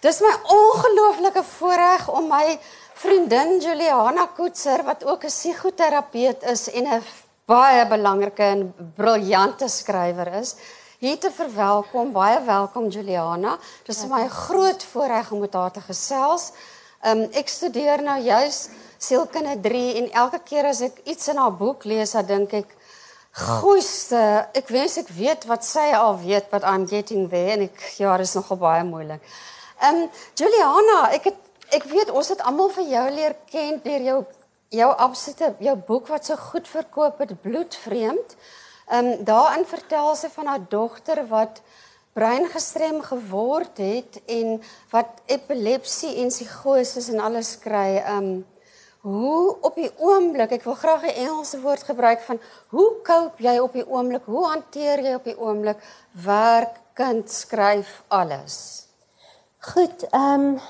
Dis my ongelooflike voorreg om my vriendin Juliana Koetser wat ook 'n psigoterapeut is en 'n baie belangrike en briljante skrywer is, hier te verwelkom. Baie welkom Juliana. Dit is my groot voorreg om met haar te gesels. Um ek studeer nou juis sielkunde 3 en elke keer as ek iets in haar boek lees, dan dink ek Goeie, ek wens ek weet wat sy al weet wat I'm getting there en ek ja, dit is nogal baie moeilik. Ehm um, Juliana, ek het ek weet ons het almal vir jou leer ken deur jou jou absolute jou boek wat so goed verkoop het Bloedvreemd. Ehm um, daarin vertel sy van haar dogter wat breingestrem geword het en wat epilepsie en psigose en alles kry. Ehm um, hoe op die oomblik, ek wil graag 'n Engelse woord gebruik van hoe cope jy op die oomblik? Hoe hanteer jy op die oomblik werk, kind, skryf, alles? Goed, ehm um,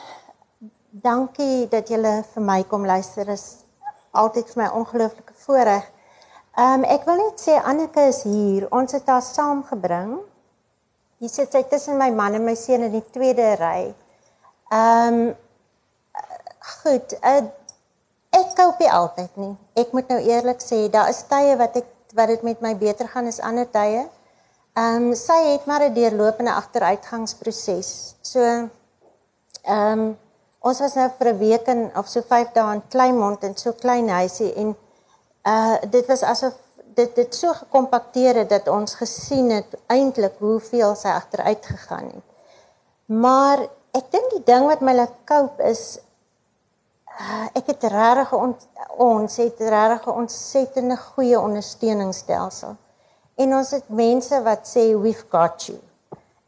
dankie dat julle vir my kom luister. Is altyd vir my ongelooflike voorreg. Ehm um, ek wil net sê Anneke is hier. Ons het haar saamgebring. Hier sit sy tussen my man en my seun in die tweede ry. Ehm um, goed, uh, ek koop nie altyd nie. Ek moet nou eerlik sê, daar is tye wat ek wat dit met my beter gaan as ander tye. Ehm um, sy het maar 'n deurlopende agteruitgangsproses. So Ehm um, ons was nou vir 'n week in of so 5 dae in Kleinmond in so klein huisie en uh dit was asof dit dit so gekompakteer het dat ons gesien het eintlik hoeveel sy agteruit gegaan het. Maar ek dink die ding wat my laat koop is uh, ek het regtig on, ons het regtig 'n ontsettende goeie ondersteuningsstelsel. En ons het mense wat sê we've got you.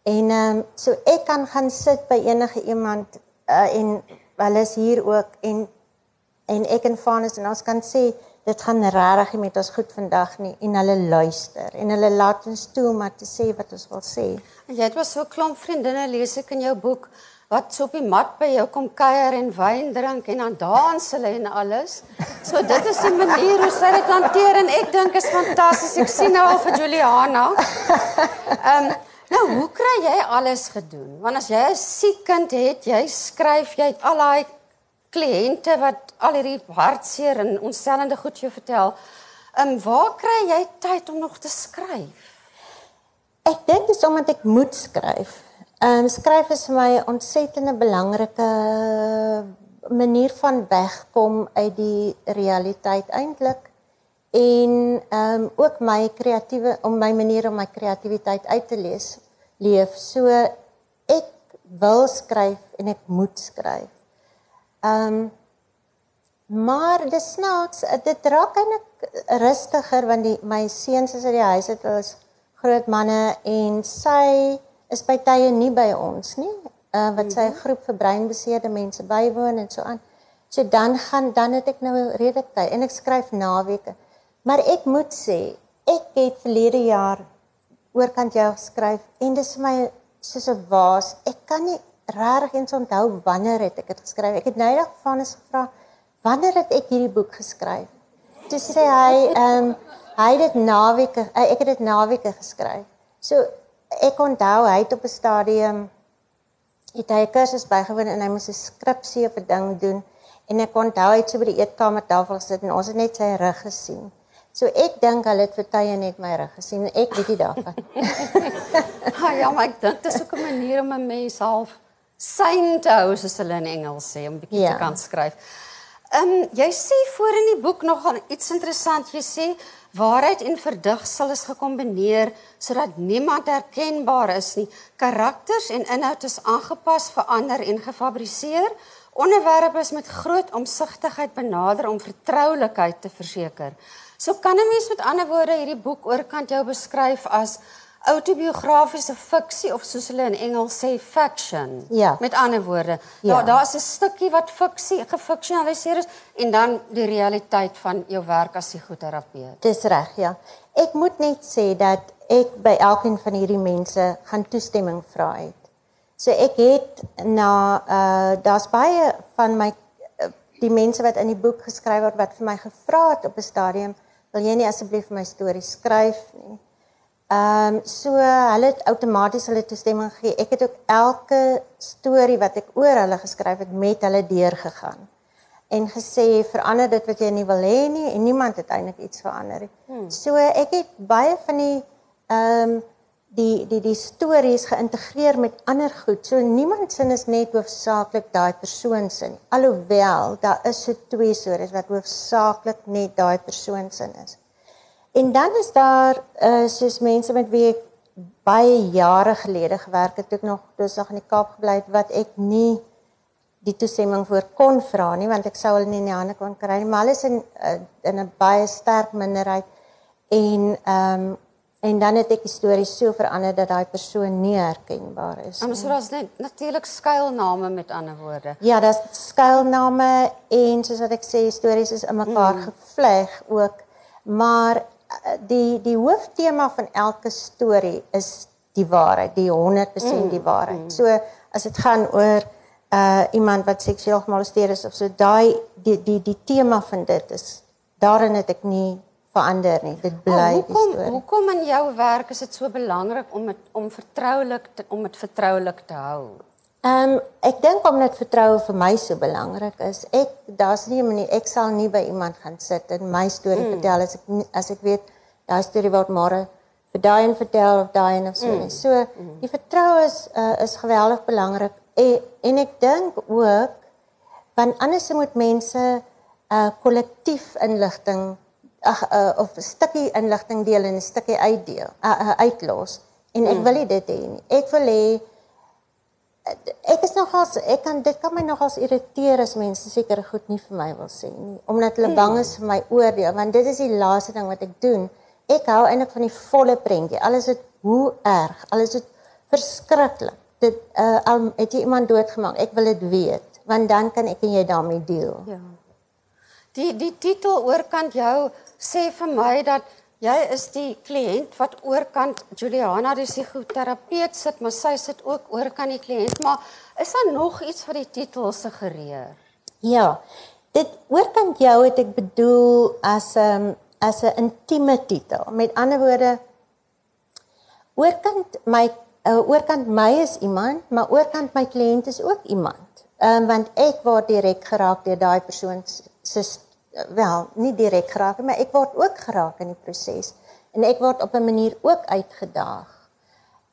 En ehm um, so ek kan gaan sit by enige iemand uh, en hulle is hier ook en en ek en Vanus en ons kan sê dit gaan regtig met ons goed vandag nie en hulle luister en hulle laat ons toe om te sê wat ons wil sê. En jy het was so klomp vriendinne lees ek in jou boek wat so op die mat by jou kom kuier en wyn drink en dan dans hulle en alles. So dit is die manier hoe sy dit hanteer en ek dink is fantasties. Ek sien nou al vir Juliana. Ehm um, Nou, hoe kry jy alles gedoen? Want as jy 'n siek kind het, jy skryf, jy het al daai kliënte wat al hierdie hartseer en ontstellende goed jou vertel. Ehm um, waar kry jy tyd om nog te skryf? Ek dink dis omdat ek moet skryf. Ehm um, skryf is vir my 'n ontsettende belangrike manier van wegkom uit die realiteit eintlik en ehm um, ook my kreatiewe om my manier om my kreatiwiteit uit te lees leef. So ek wil skryf en ek moet skryf. Ehm um, maar dis snaaks, dit raak eintlik rustiger want die my seuns is uit die huis uit, hulle is groot manne en sy is by tye nie by ons nie. Uh wat sy mhm. groep vir breinbeseerde mense bywoon en so aan. So dan gaan dan het ek nou redelik tyd en ek skryf naweke. Maar ek moet sê, ek het verlede jaar oorkant jou geskryf en dis vir my soos 'n waas. Ek kan nie regtig eens onthou wanneer het ek dit geskryf. Ek het nou net van is gevra wanneer het ek hierdie boek geskryf? Toe sê hy ehm um, hy het dit naweke eh, ek het dit naweke geskryf. So ek onthou hy het op 'n stadium het hy 'n kursus bygewoon en hy moes 'n skripsie of 'n ding doen en ek onthou hy het so by die eetkamertafel gesit en ons het net sy rug gesien. So ek dink hulle het vir tye net my rug gesien. Ek weet nie daarvan. ha, ja, maar ek dink dit is ook 'n manier om 'n mens half sane te hou soos hulle in Engels sê om bietjie ja. te kan skryf. Ehm um, jy sê voor in die boek nog iets interessant. Jy sê waarheid en verdigsel is gekombineer sodat niemand herkenbaar is nie. Karakters en inhoud is aangepas, verander en gefabriseer. Onderwerpe is met groot omsigtigheid benader om vertroulikheid te verseker. So kan 'n mens met ander woorde hierdie boek oorkant jou beskryf as autobiografiese fiksie of soos hulle in Engels sê fiction. Ja. Met ander woorde, ja. daar daar's 'n stukkie wat fiksie gefiksionaliseer is en dan die realiteit van jou werk as psigoterapeut. Dis reg, ja. Ek moet net sê dat ek by elkeen van hierdie mense gaan toestemming vra het. So ek het na uh daar's baie van my uh, die mense wat in die boek geskryf word wat vir my gevra het op 'n stadium wil jy nie asseblief my storie skryf nie. Ehm um, so hulle het outomaties hulle toestemming gegee. Ek het ook elke storie wat ek oor hulle geskryf het met hulle deurgegaan en gesê verander dit wat jy nie wil hê nie en niemand het eintlik iets verander nie. Hmm. So ek het baie van die ehm um, die die die stories geïntegreer met ander goed. So niemand sin is net hoofsaaklik daai persoon se nie. Alhoewel daar is so twee stories wat hoofsaaklik net daai persoon se is. En dan is daar uh soos mense met wie ek baie jare gelede gewerk het, ek nog dus nog in die Kaap gebly het wat ek nie die toestemming voor kon vra nie want ek sou hulle nie in die hande kon kry nie, maar hulle is in uh, in 'n baie sterk minderheid en ehm um, En dan het ek die storie so verander dat daai persoon nie herkenbaar is nie. Ons was net natuurlik skuilname met ander woorde. Ja, dis skuilname en soos wat ek sê, stories is in mekaar mm. gevleg ook. Maar eh, die die hooftema van elke storie is die waarheid, die 100% mm. die waarheid. Mm. So as dit gaan oor uh iemand wat seksueel gemolesteer is of so, daai die die die tema van dit is daarin het ek nie verander nie. Dit bly oh, hoekom, die storie. Hoekom in jou werk is dit so belangrik om het, om vertroulik om dit vertroulik te hou? Ehm um, ek dink omdat vertroue vir my so belangrik is. Ek daar's nie 'n manier ek sal nie by iemand gaan sit en my storie mm. vertel as ek as ek weet daai storie word môre vir daai en vertel of daai en of so. Mm. So mm. die vertroue is uh, is geweldig belangrik en, en ek dink ook want anders moet mense 'n uh, kollektief inligting ag uh, of 'n stukkie inligting deel en 'n stukkie uitdeel, uh, uh, uitlos. En ek mm. wil dit hê nie. Ek wil hê ek is nogals ek kan dit kan my nogals irriteer as mense seker goed nie vir my wil sê nie, omdat hulle mm. bang is vir my oordeel, want dit is die laaste ding wat ek doen. Ek hou eintlik van die volle prentjie. Alles is hoe erg, alles is verskriklik. Dit uh al het jy iemand doodgemaak, ek wil dit weet, want dan kan ek en jy daarmee deel. Ja. Die die titel oorkant jou sê vir my dat jy is die kliënt wat oorkant Juliana die psigoterapeut sit, maar sy sit ook oorkant die kliënt, maar is daar nog iets wat die titel suggereer? Ja. Dit oorkant jou het ek bedoel as 'n um, as 'n intieme titel. Met ander woorde oorkant my uh, oorkant my is iemand, maar oorkant my kliënt is ook iemand. Ehm um, want ek word direk geraak deur daai persoon se wel, nie direk geraak nie, maar ek word ook geraak in die proses en ek word op 'n manier ook uitgedaag.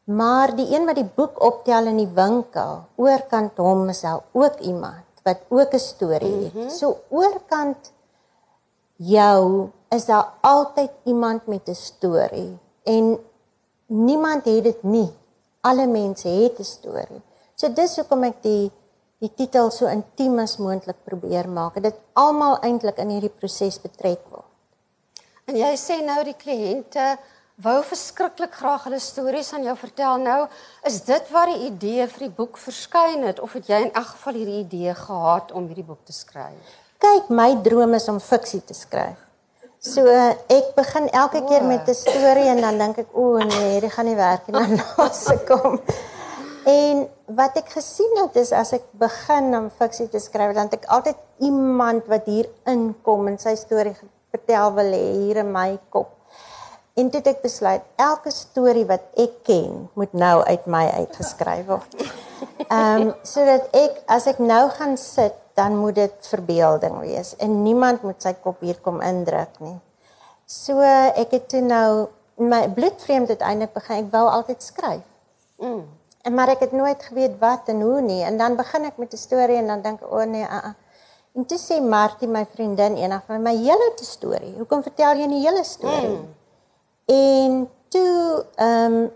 Maar die een wat die boek optel in die winkel, oorkant hom is daar ook iemand wat ook 'n storie het. Mm -hmm. So oorkant jou is daar altyd iemand met 'n storie en niemand het dit nie. Alle mense het 'n storie. So dis hoekom ek die die titel so intiem as moontlik probeer maak. Dit almal eintlik in hierdie proses betrek word. En jy sê nou die kliënte wou verskriklik graag hulle stories aan jou vertel. Nou, is dit waar die idee vir die boek verskyn het of het jy in elk geval hierdie idee gehad om hierdie boek te skryf? Kyk, my droom is om fiksie te skryf. So ek begin elke keer met 'n storie en dan dink ek, o nee, dit gaan nie werk nie. Dan laat se kom. En wat ek gesien het is as ek begin om fiksie te skryf, dan het ek altyd iemand wat hier inkom en sy storie vertel wil hê hier in my kop. En toe het ek besluit elke storie wat ek ken moet nou uit my uitgeskryf word. Ehm um, sodat ek as ek nou gaan sit, dan moet dit verbeelding wees en niemand moet sy kop hier kom indruk nie. So ek het toe nou my bloedvreemd uiteindelik begin ek wou altyd skryf. Mm. En maar ek het nooit geweet wat en hoe nie. En dan begin ek met 'n storie en dan dink ek, "O oh nee, a uh, a." Uh. En toe sê Martie, my vriendin, eendag van my hele storie. Hoekom vertel jy nie hele storie? Mm. En toe ehm um,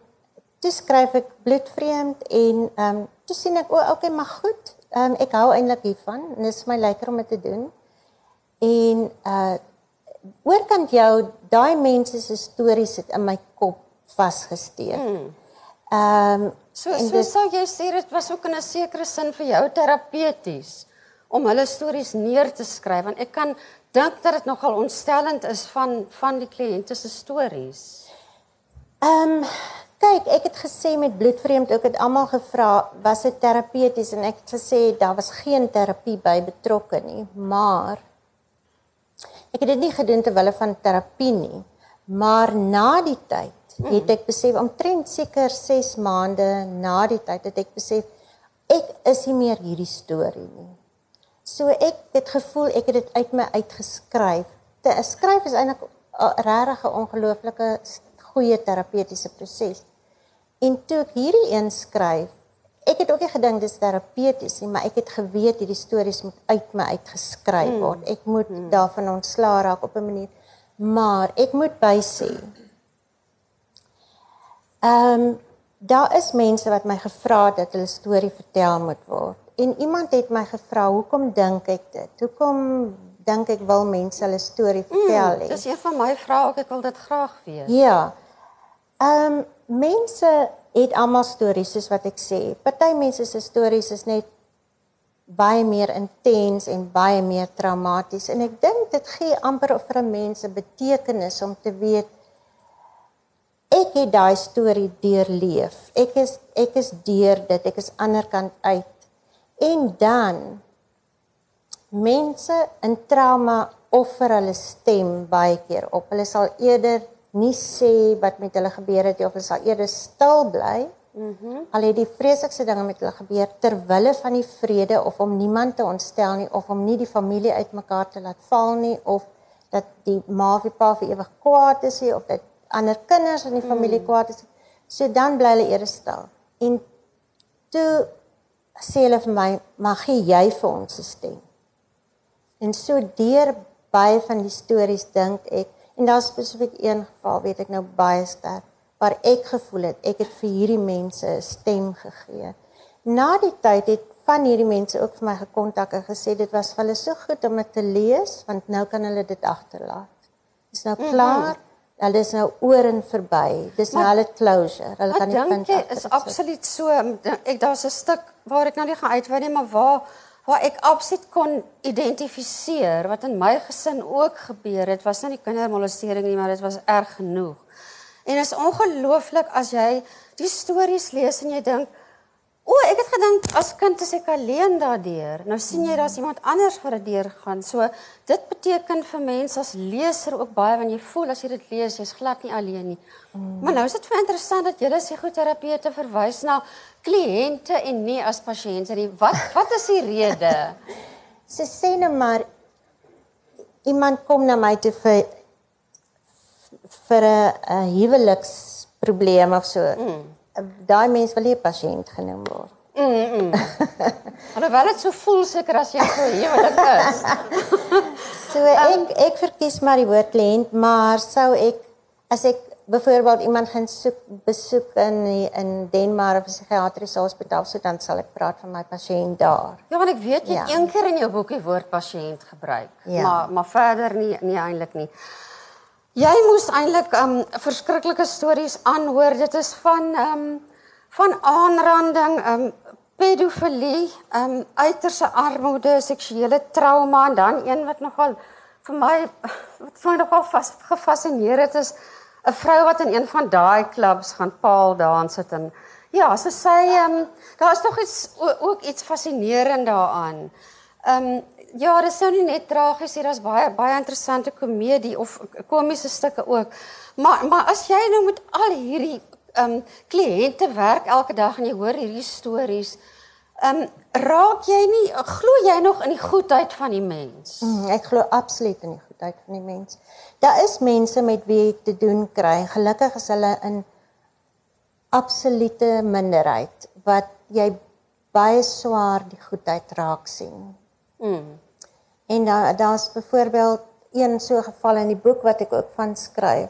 toe skryf ek bloedvreemd en ehm um, toe sien ek, "O, oh, okay, maar goed. Ehm um, ek hou eintlik hiervan en dit is my lekker om dit te doen." En uh oorkant jou, daai mense se stories sit in my kop vasgesteek. Mm. Ehm um, so so dit, sou jy sê dit was ook in 'n sekere sin vir jou terapeuties om hulle stories neer te skryf want ek kan dink dat dit nogal ontstellend is van van die kliënte se stories. Ehm um, kyk, ek het gesê met bloedvreemd ook het almal gevra was dit terapeuties en ek het gesê daar was geen terapie by betrokke nie, maar ek het dit nie gedoen ter wille van terapie nie, maar na die tyd het ek besef omtrent seker 6 maande na die tyd het ek besef ek is nie meer hierdie storie nie. So ek het gevoel ek het dit uit my uitgeskryf. Te skryf is eintlik regtig 'n ongelooflike goeie terapeutiese proses. En toe ek hierdie een skryf, ek het ook nie gedink dis terapeuties nie, maar ek het geweet hierdie stories moet uit my uitgeskryf hmm. word. Ek moet mm. daarvan ontslaa raak op 'n manier. Maar ek moet bysê. Ehm um, daar is mense wat my gevra het dat hulle storie vertel moet word. En iemand het my gevra, "Hoekom dink ek dit? Hoekom dink ek wil mense hulle storie vertel?" Mm, dis een van my vrae ook, ek wil dit graag weet. Ja. Ehm um, mense het almal stories soos wat ek sê. Party mense se stories is net baie meer intens en baie meer traumaties en ek dink dit gee amper vir 'n mens 'n betekenis om te weet ek het daai storie deurleef. Ek is ek is deur dit. Ek is ander kant uit. En dan mense in trauma offer hulle stem baie keer op. Hulle sal eerder nie sê wat met hulle gebeur het nie of hulle sal eerder stil bly. Mhm. Mm al het die vreeslikste dinge met hulle gebeur ter wille van die vrede of om niemand te ontstel nie of om nie die familie uitmekaar te laat val nie of dat die ma of die pa vir ewig kwaad is nie of dat ander kinders in die familie mm. kwaad is. So dan bly hulle eerder stil. En toe sê hulle vir my, "Mag jy vir ons stem?" En so deur baie van die stories dink ek En daar spesifiek een geval weet ek nou baie sterk waar ek gevoel het ek het vir hierdie mense 'n stem gegee. Na die tyd het van hierdie mense ook vir my gekontak en gesê dit was vir hulle so goed om dit te lees want nou kan hulle dit agterlaat. Dit is nou mhm. klaar. Mm -hmm. Hulle is nou oor en verby. Dis nou hulle closure. Hulle kan nie vind. Dit is absoluut so. Ek daar's 'n stuk waar ek nou nie gaan uitwy nie, maar waar waar ek absoluut kon identifiseer wat in my gesin ook gebeur het, was nie kindermolestering nie, maar dit was erg genoeg. En is ongelooflik as jy die stories lees en jy dink, O, ek het gedink as kind is ek alleen daardeur. Nou sien jy daar's iemand anders wat daardeur gaan. So dit beteken vir mense as leser ook baie wanneer jy voel as jy dit lees, jy's glad nie alleen nie. Mm. Maar nou is dit vir interessant dat julle psigoterapeute verwys na kliënte en nie as pasiënte nie. Wat wat is die rede? Sy sê net nou maar iemand kom na my toe vir vir 'n huweliksprobleem of so. Mm daai mens wil nie pasiënt genoem word. Mm. -mm. Alhoewel dit so voel seker as jy so heeltemal is. so ek ek verkies maar die woord kliënt, maar sou ek as ek byvoorbeeld iemand gaan soek besoek in in Denmark of 'n psigiatriese hospitaal, so dan sal ek praat van my pasiënt daar. Ja, want ek weet jy ja. een keer in jou boekie woord pasiënt gebruik, ja. maar maar verder nie nie eintlik nie. Jy moes eintlik um verskriklike stories aanhoor. Dit is van um van aanranding, um pedofilie, um uiterse armoede, seksuele trauma en dan een wat nogal vir my wat vir my nogal vas gefassineer het is 'n vrou wat in een van daai klubs gaan paal dans het en ja, so sy um daar is tog iets ook iets fascinerend daaraan. Um Ja, dit sou nie net tragies hier, daar's baie baie interessante komedie of komiese stukke ook. Maar maar as jy nou met al hierdie ehm um, kliënte werk elke dag en jy hoor hierdie stories, ehm um, raak jy nie glo jy nog in die goedheid van die mens? Mm, ek glo absoluut in die goedheid van die mens. Daar is mense met wie ek te doen kry. Gelukkig is hulle in absolute minderheid wat jy baie swaar die goedheid raak sien. Mm. En daar daar's byvoorbeeld een so geval in die boek wat ek ook van skryf.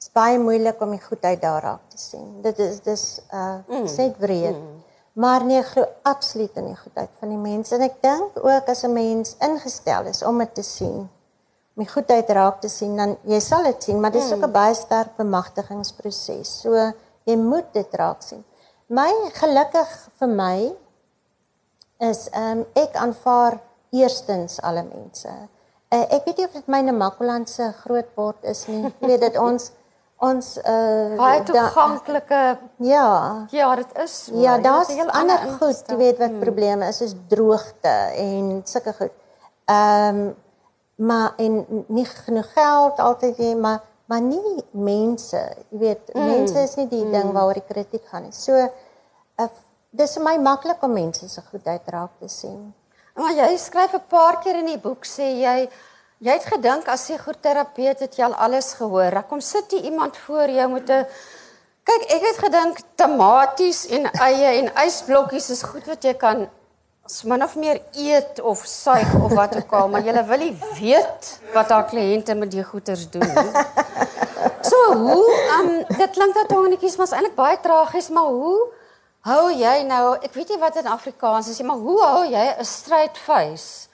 Dit is baie moeilik om die goedheid daar raak te sien. Dit is dis uh mm. sê wreed. Mm. Maar nee, glo absoluut in die goedheid van die mens en ek dink ook as 'n mens ingestel is om dit te sien, om die goedheid raak te sien, dan jy sal dit sien, maar dit is mm. ook 'n baie sterk bemagtigingsproses. So jy moet dit raak sien. My gelukkig vir my is ehm um, ek aanvaar eerstens alle mense. Uh, ek weet nie of dit myne Makoland se groot word is nie. Ek weet dit ons ons uh baie toeganklike ja. Ja, dit is so. Ja, daar's ander goed, jy weet wat hmm. probleme is, is droogte en sulke goed. Ehm um, maar en nie genoeg geld altyd nie, maar maar nie mense. Jy weet, mm. mense is nie die mm. ding waaroor die kritiek gaan nie. So uh, dis vir my maklik om mense se goedheid raak te sien. Maar jy skryf 'n paar keer in die boek sê jy jy het gedink as jy goed terapeut het jy al alles gehoor. Ek kom sit jy iemand voor jou met 'n kyk ek het gedink tomaties en eie en ysblokkies is goed wat jy kan min of meer eet of suig of wat ook al, maar jy wil nie weet wat haar kliënte met die goeters doen nie. So hoe um dit klink dat tongetjies maar eintlik baie tragies, maar hoe hou jy nou, ek weet nie wat in Afrikaans is nie, maar hoe hou jy 'n straight face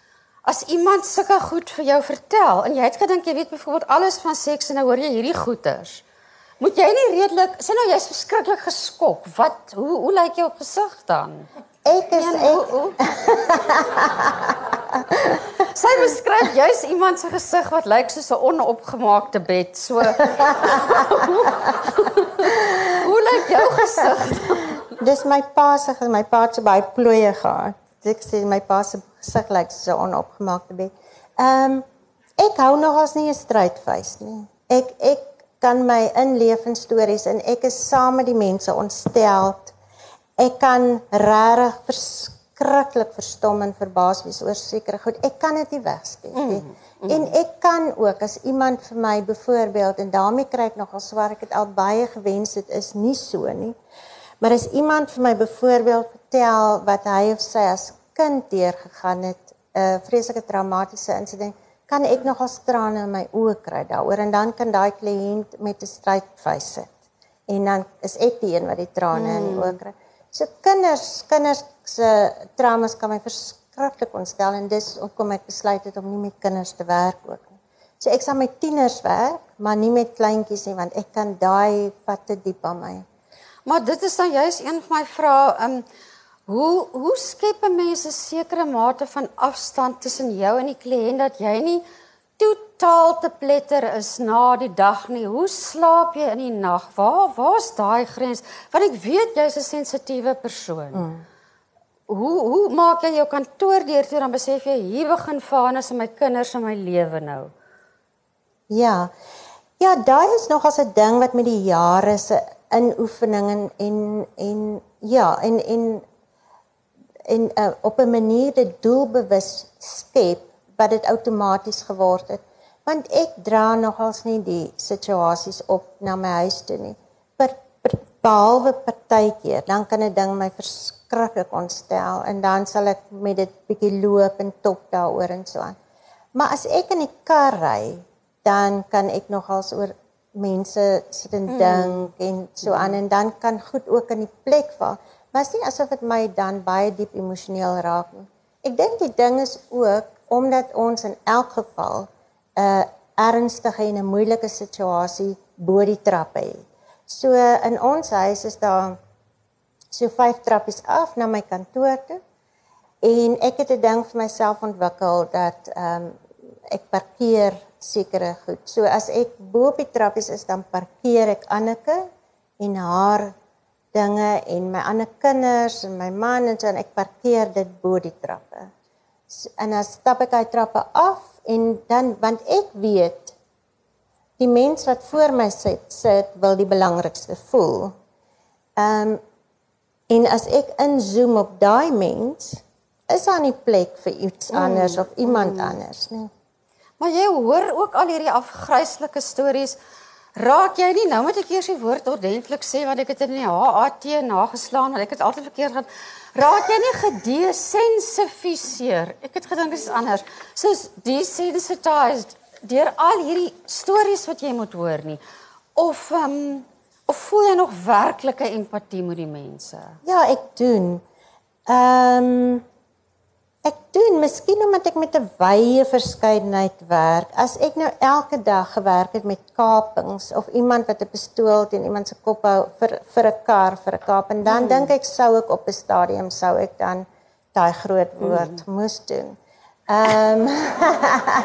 as iemand sulke goed vir jou vertel en jy het gedink jy weet byvoorbeeld alles van seks en nou hoor jy hierdie goeters. Moet jy nie redelik, sê nou jy's verskriklik geskok. Wat hoe hoe lyk jou gesig dan? Ek is ja, ek. Sy beskryf juis iemand se gesig wat lyk soos 'n onopgemaakte bed. So Hoe lyk jou gesig? Dis my pa se, my pa het so baie plooie gehad. Ek sê my pa se gesig lyk soos 'n onopgemaakte bed. Ehm um, ek hou nogals nie 'n stryd face nie. Ek ek kan my inleef in stories en ek is saam met die mense ontsteld ek kan regtig verskriklik verstom en verbaas wees oor sekere goed. Ek kan dit nie wegsteek nie. Mm, mm. En ek kan ook as iemand vir my byvoorbeeld en daarmee kry ek nogal swaar ek het al baie gewens dit is nie so nie. Maar as iemand vir my byvoorbeeld vertel wat hy of sy as kind deurgegaan het, 'n uh, vreeslike traumatiese insident, kan ek nogal trane in my oë kry daaroor en dan kan daai kliënt met 'n strydfys sit. En dan is ek die een wat die trane mm. in die oë kry. So kinders, kinders se traumas kan my verskriklik ontstel en dis hoekom ek besluit het om nie met kinders te werk ook nie. So ek sal met tieners werk, maar nie met kleintjies nie want ek kan daai vat te diep aan my. Maar dit is dan juist een van my vrae, ehm um, hoe hoe skep 'n mens 'n sekere mate van afstand tussen jou en die kliënt dat jy nie totaal te pletter is na die dag nie. Hoe slaap jy in die nag? Waar waar's daai grens? Want ek weet jy's 'n sensitiewe persoon. Mm. Hoe hoe maak jy jou kantoor deur toe dan besef jy hier begin vanes in my kinders en my lewe nou? Ja. Ja, daai is nog as 'n ding wat met die jare se inoefening en en en ja, en en en uh, op 'n manier dit doelbewus skep wat dit outomaties geword het. Want ek dra nogals nie die situasies op na my huis toe nie. Per, per behalwe partykeer dan kan 'n ding my verskriklik ontstel en dan sal ek met dit bietjie loop en top daaroor en so aan. Maar as ek in die kar ry dan kan ek nogals oor mense sit en mm. dink mm. en so aan en dan kan goed ook in die plek val maar is nie asof dit my dan baie diep emosioneel raak nie ek dink die ding is ook omdat ons in elk geval 'n uh, ernstige en 'n moeilike situasie bo die trappe het. So in ons huis is daar so vyf trappies af na my kantoor toe. En ek het 'n ding vir myself ontwikkel dat ehm um, ek parkeer sekere goed. So as ek bo op die trappies is, dan parkeer ek Anneke en haar dinge en my ander kinders en my man en so en ek parkeer dit bo die trappe en dan stap ek uit trappe af en dan want ek weet die mens wat voor my sit sit wil die belangrikste voel. Ehm um, en as ek inzoom op daai mens is daar nie plek vir iets mm, anders of iemand mm. anders nie. Maar jy hoor ook al hierdie afgryslike stories. Raak jy nie nou moet ek eers die woord ordentlik sê want ek het in die HAT nageslaan want ek het altyd verkeerd gehad. Raak jy nie gedesensifiseer? Ek het gedink dit is anders. Soos desensitized deur al hierdie stories wat jy moet hoor nie. Of ehm um, of voel jy nog werklike empatie met die mense? Ja, ek doen. Ehm um, Ek doen miskien omdat ek met 'n wye verskeidenheid werk. As ek nou elke dag gewerk het met kapings of iemand wat 'n pistool teen iemand se kop hou vir vir 'n kar vir 'n kap en dan mm. dink ek sou ek op 'n stadium sou ek dan daai groot woord mm. moes doen. Ehm um,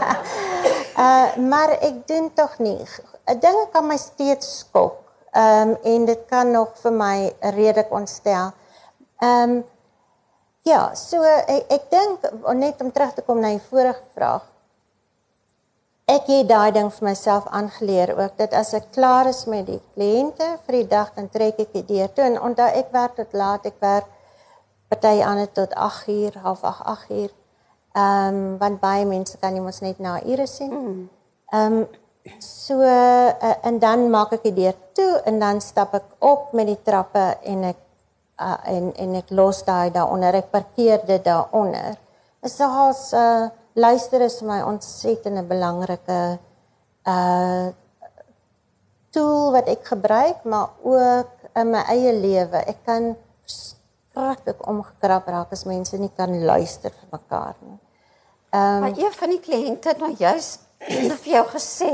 uh, maar ek doen tog nie. 'n Ding kan my steeds skok. Ehm um, en dit kan nog vir my redelik ontstel. Ehm um, Ja, so ek, ek dink net om terug te kom na die vorige vraag. ek het daai ding vir myself aangeleer ook dat as ek klaar is met die kliënte vir die dag dan trek ek die deur toe. En onthou ek werk tot laat ek werk party aan tot 8 uur half 8 8 uur. Ehm um, want baie mense kan nie mos net na ure sien. Ehm um, so uh, en dan maak ek die deur toe en dan stap ek op met die trappe en ek uh, en en ek los daai daaronder ek parkeer dit daaronder is soos uh luister is vir my ontsettend belangrike uh tool wat ek gebruik, maar ook in my eie lewe. Ek kan verskriklik omgekrap raak as mense nie kan luister vir mekaar nie. Ehm um, Maar een van die kliënte het nou juist vir jou gesê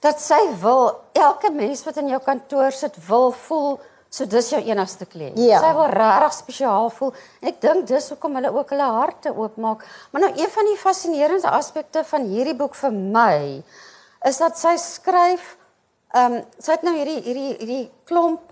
dat sy wil elke mens wat in jou kantoor sit wil voel So dis jou enigste kliënt. Ja. Sy wil regtig spesiaal voel. En ek dink dis hoekom hulle ook hulle harte oopmaak. Maar nou een van die fascinerende aspekte van hierdie boek vir my is dat sy skryf ehm um, sy het nou hierdie hierdie hierdie klomp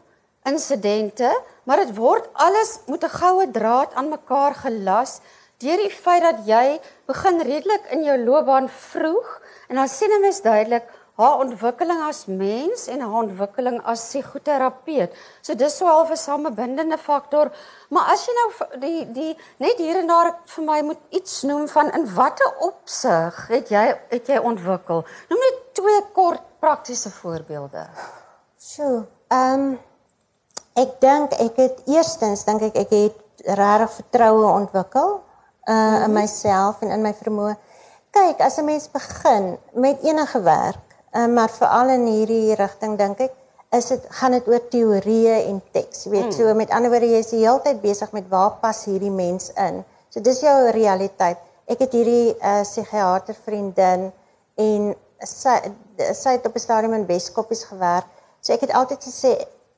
insidente, maar dit word alles met 'n goue draad aan mekaar gelas deur die feit dat jy begin redelik in jou loopbaan vroeg en dan sien 'n mens duidelik haar ontwikkeling as mens en haar ontwikkeling as psigoterapeut. So dis so half 'n samebindende faktor. Maar as jy nou die die net hier en daar vir my moet iets noem van in watter opsig het jy het jy ontwikkel? Noem net twee kort praktiese voorbeelde. So, ehm um, ek dink ek het eerstens dink ek ek het regtig vertroue ontwikkel uh mm -hmm. in mhm. myself en in my vermoë. Kyk, as 'n mens begin met enige werk Um, maar veral in hierdie rigting dink ek is dit gaan dit oor teorieë en teks. Weet, mm. so met ander woorde jy is die hele tyd besig met waar pas hierdie mens in. So dis jou realiteit. Ek het hierdie uh, psigiater vriendin en sy sy het op 'n stadium in Weskoppies gewerk. So ek het altyd gesê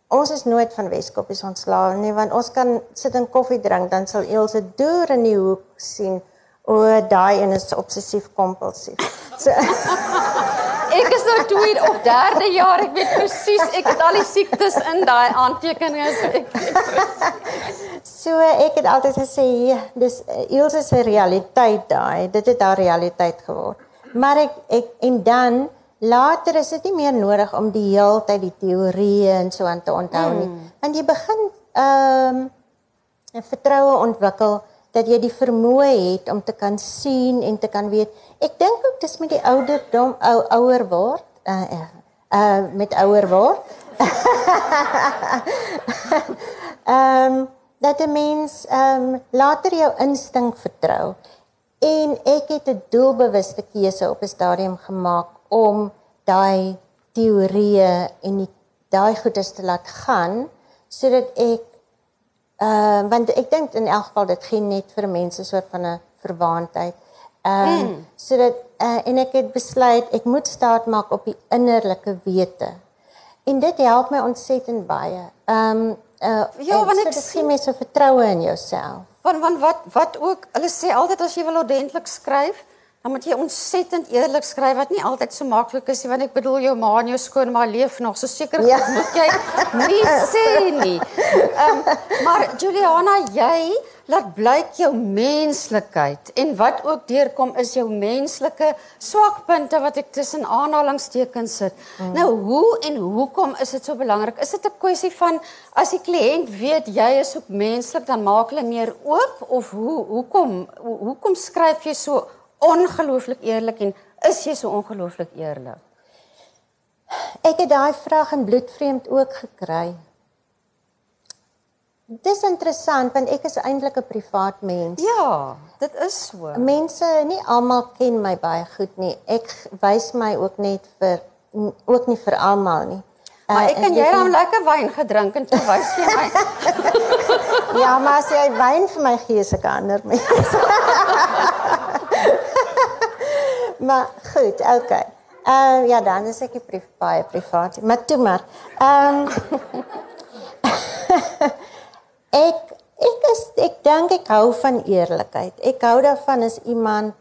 ons is nooit van Weskoppies ontslae nie want ons kan sit en koffie drink dan sal Elsje deur in die hoek sien o daai een is obsessief kompulsief. So ek is nou tweede of derde jaar, ek weet presies, ek het al die siektes in daai aantekeninge. So ek het altyd gesê, ja, dis Ilse se realiteit daai, dit het haar realiteit geword. Maar ek ek en dan later is dit nie meer nodig om die hele tyd die teorieë en so aan te onthou nie. Hmm. Want jy begin ehm um, 'n vertroue ontwikkel dat jy die vermoë het om te kan sien en te kan weet. Ek dink ook dis met die ouderdom ou ouer word, uh, uh met ouer word. Ehm um, dat 'n mens ehm um, later jou instink vertrou. En ek het 'n doelbewuste keuse op 'n stadium gemaak om daai teorieë en die daai goedes te laat gaan sodat ek Ehm uh, want ek dink in elk geval dit gee net vir mense soort van 'n verwaandheid. Ehm um, mm. sodat uh, en ek het besluit ek moet staat maak op die innerlike wete. En dit help my ontsettend baie. Ehm um, uh, ja, want dit gee my so vertroue in jouself. Want want wat wat ook hulle sê altyd as jy wil ordentlik skryf, dan moet jy ontsettend eerlik skryf wat nie altyd so maklik is nie want ek bedoel jou ma en jou skoonma leef nog so seker ja. moet jy nie sê nie. Ehm um, maar Juliana jy laat blyk jou menslikheid en wat ook deurkom is jou menslike swakpunte wat ek tussen aanhalingstekens sit. Mm. Nou hoe en hoekom is dit so belangrik? Is dit 'n kwessie van as die kliënt weet jy is ook menslik dan maak hulle meer oop of hoe hoekom hoekom skryf jy so ongelooflik eerlik en is jy so ongelooflik eerlik? Ek het daai vraag in bloedvreemd ook gekry. Dis interessant want ek is eintlik 'n privaat mens. Ja, dit is so. Mense, nie almal ken my baie goed nie. Ek wys my ook net vir ook nie vir almal nie. Maar ek en jy het lekker wyn gedrink en toe wys jy my. ja, maar as jy wyn vir my gee, se kan ander mens. maar goed, okay. Ehm uh, ja, dan is ek pri baie privaat. Maar toe maar. Ehm um, ek ek is ek dink ek hou van eerlikheid. Ek hou daarvan as iemand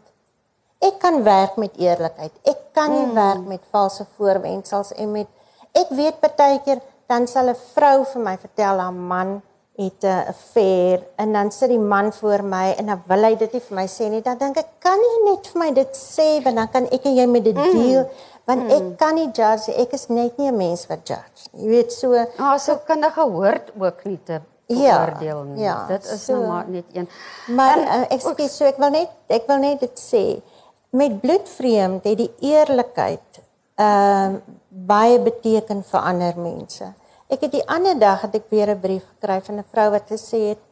ek kan werk met eerlikheid. Ek kan nie mm. werk met valse voorwendsels en met ek weet baie keer dan sal 'n vrou vir my vertel haar man het 'n affair en dan sit die man voor my en dan wil hy dit nie vir my sê nie. Dan dink ek, kan jy net vir my dit sê want dan kan ek en jy met dit Mm. deel want mm. ek kan nie judge, ek is net nie 'n mens wat judge. Jy weet so Ah, so kundige hoort ook nie te Ja, beoordeel nie. ja, Dit is so- nou maar net een. Maar En uh, ek sê so ek wil net ek wil net dit sê. Met bloedvreemd het die eerlikheid ehm uh, baie beteken vir ander mense. Ek het die ander dag het ek weer 'n brief gekry van 'n vrou wat gesê het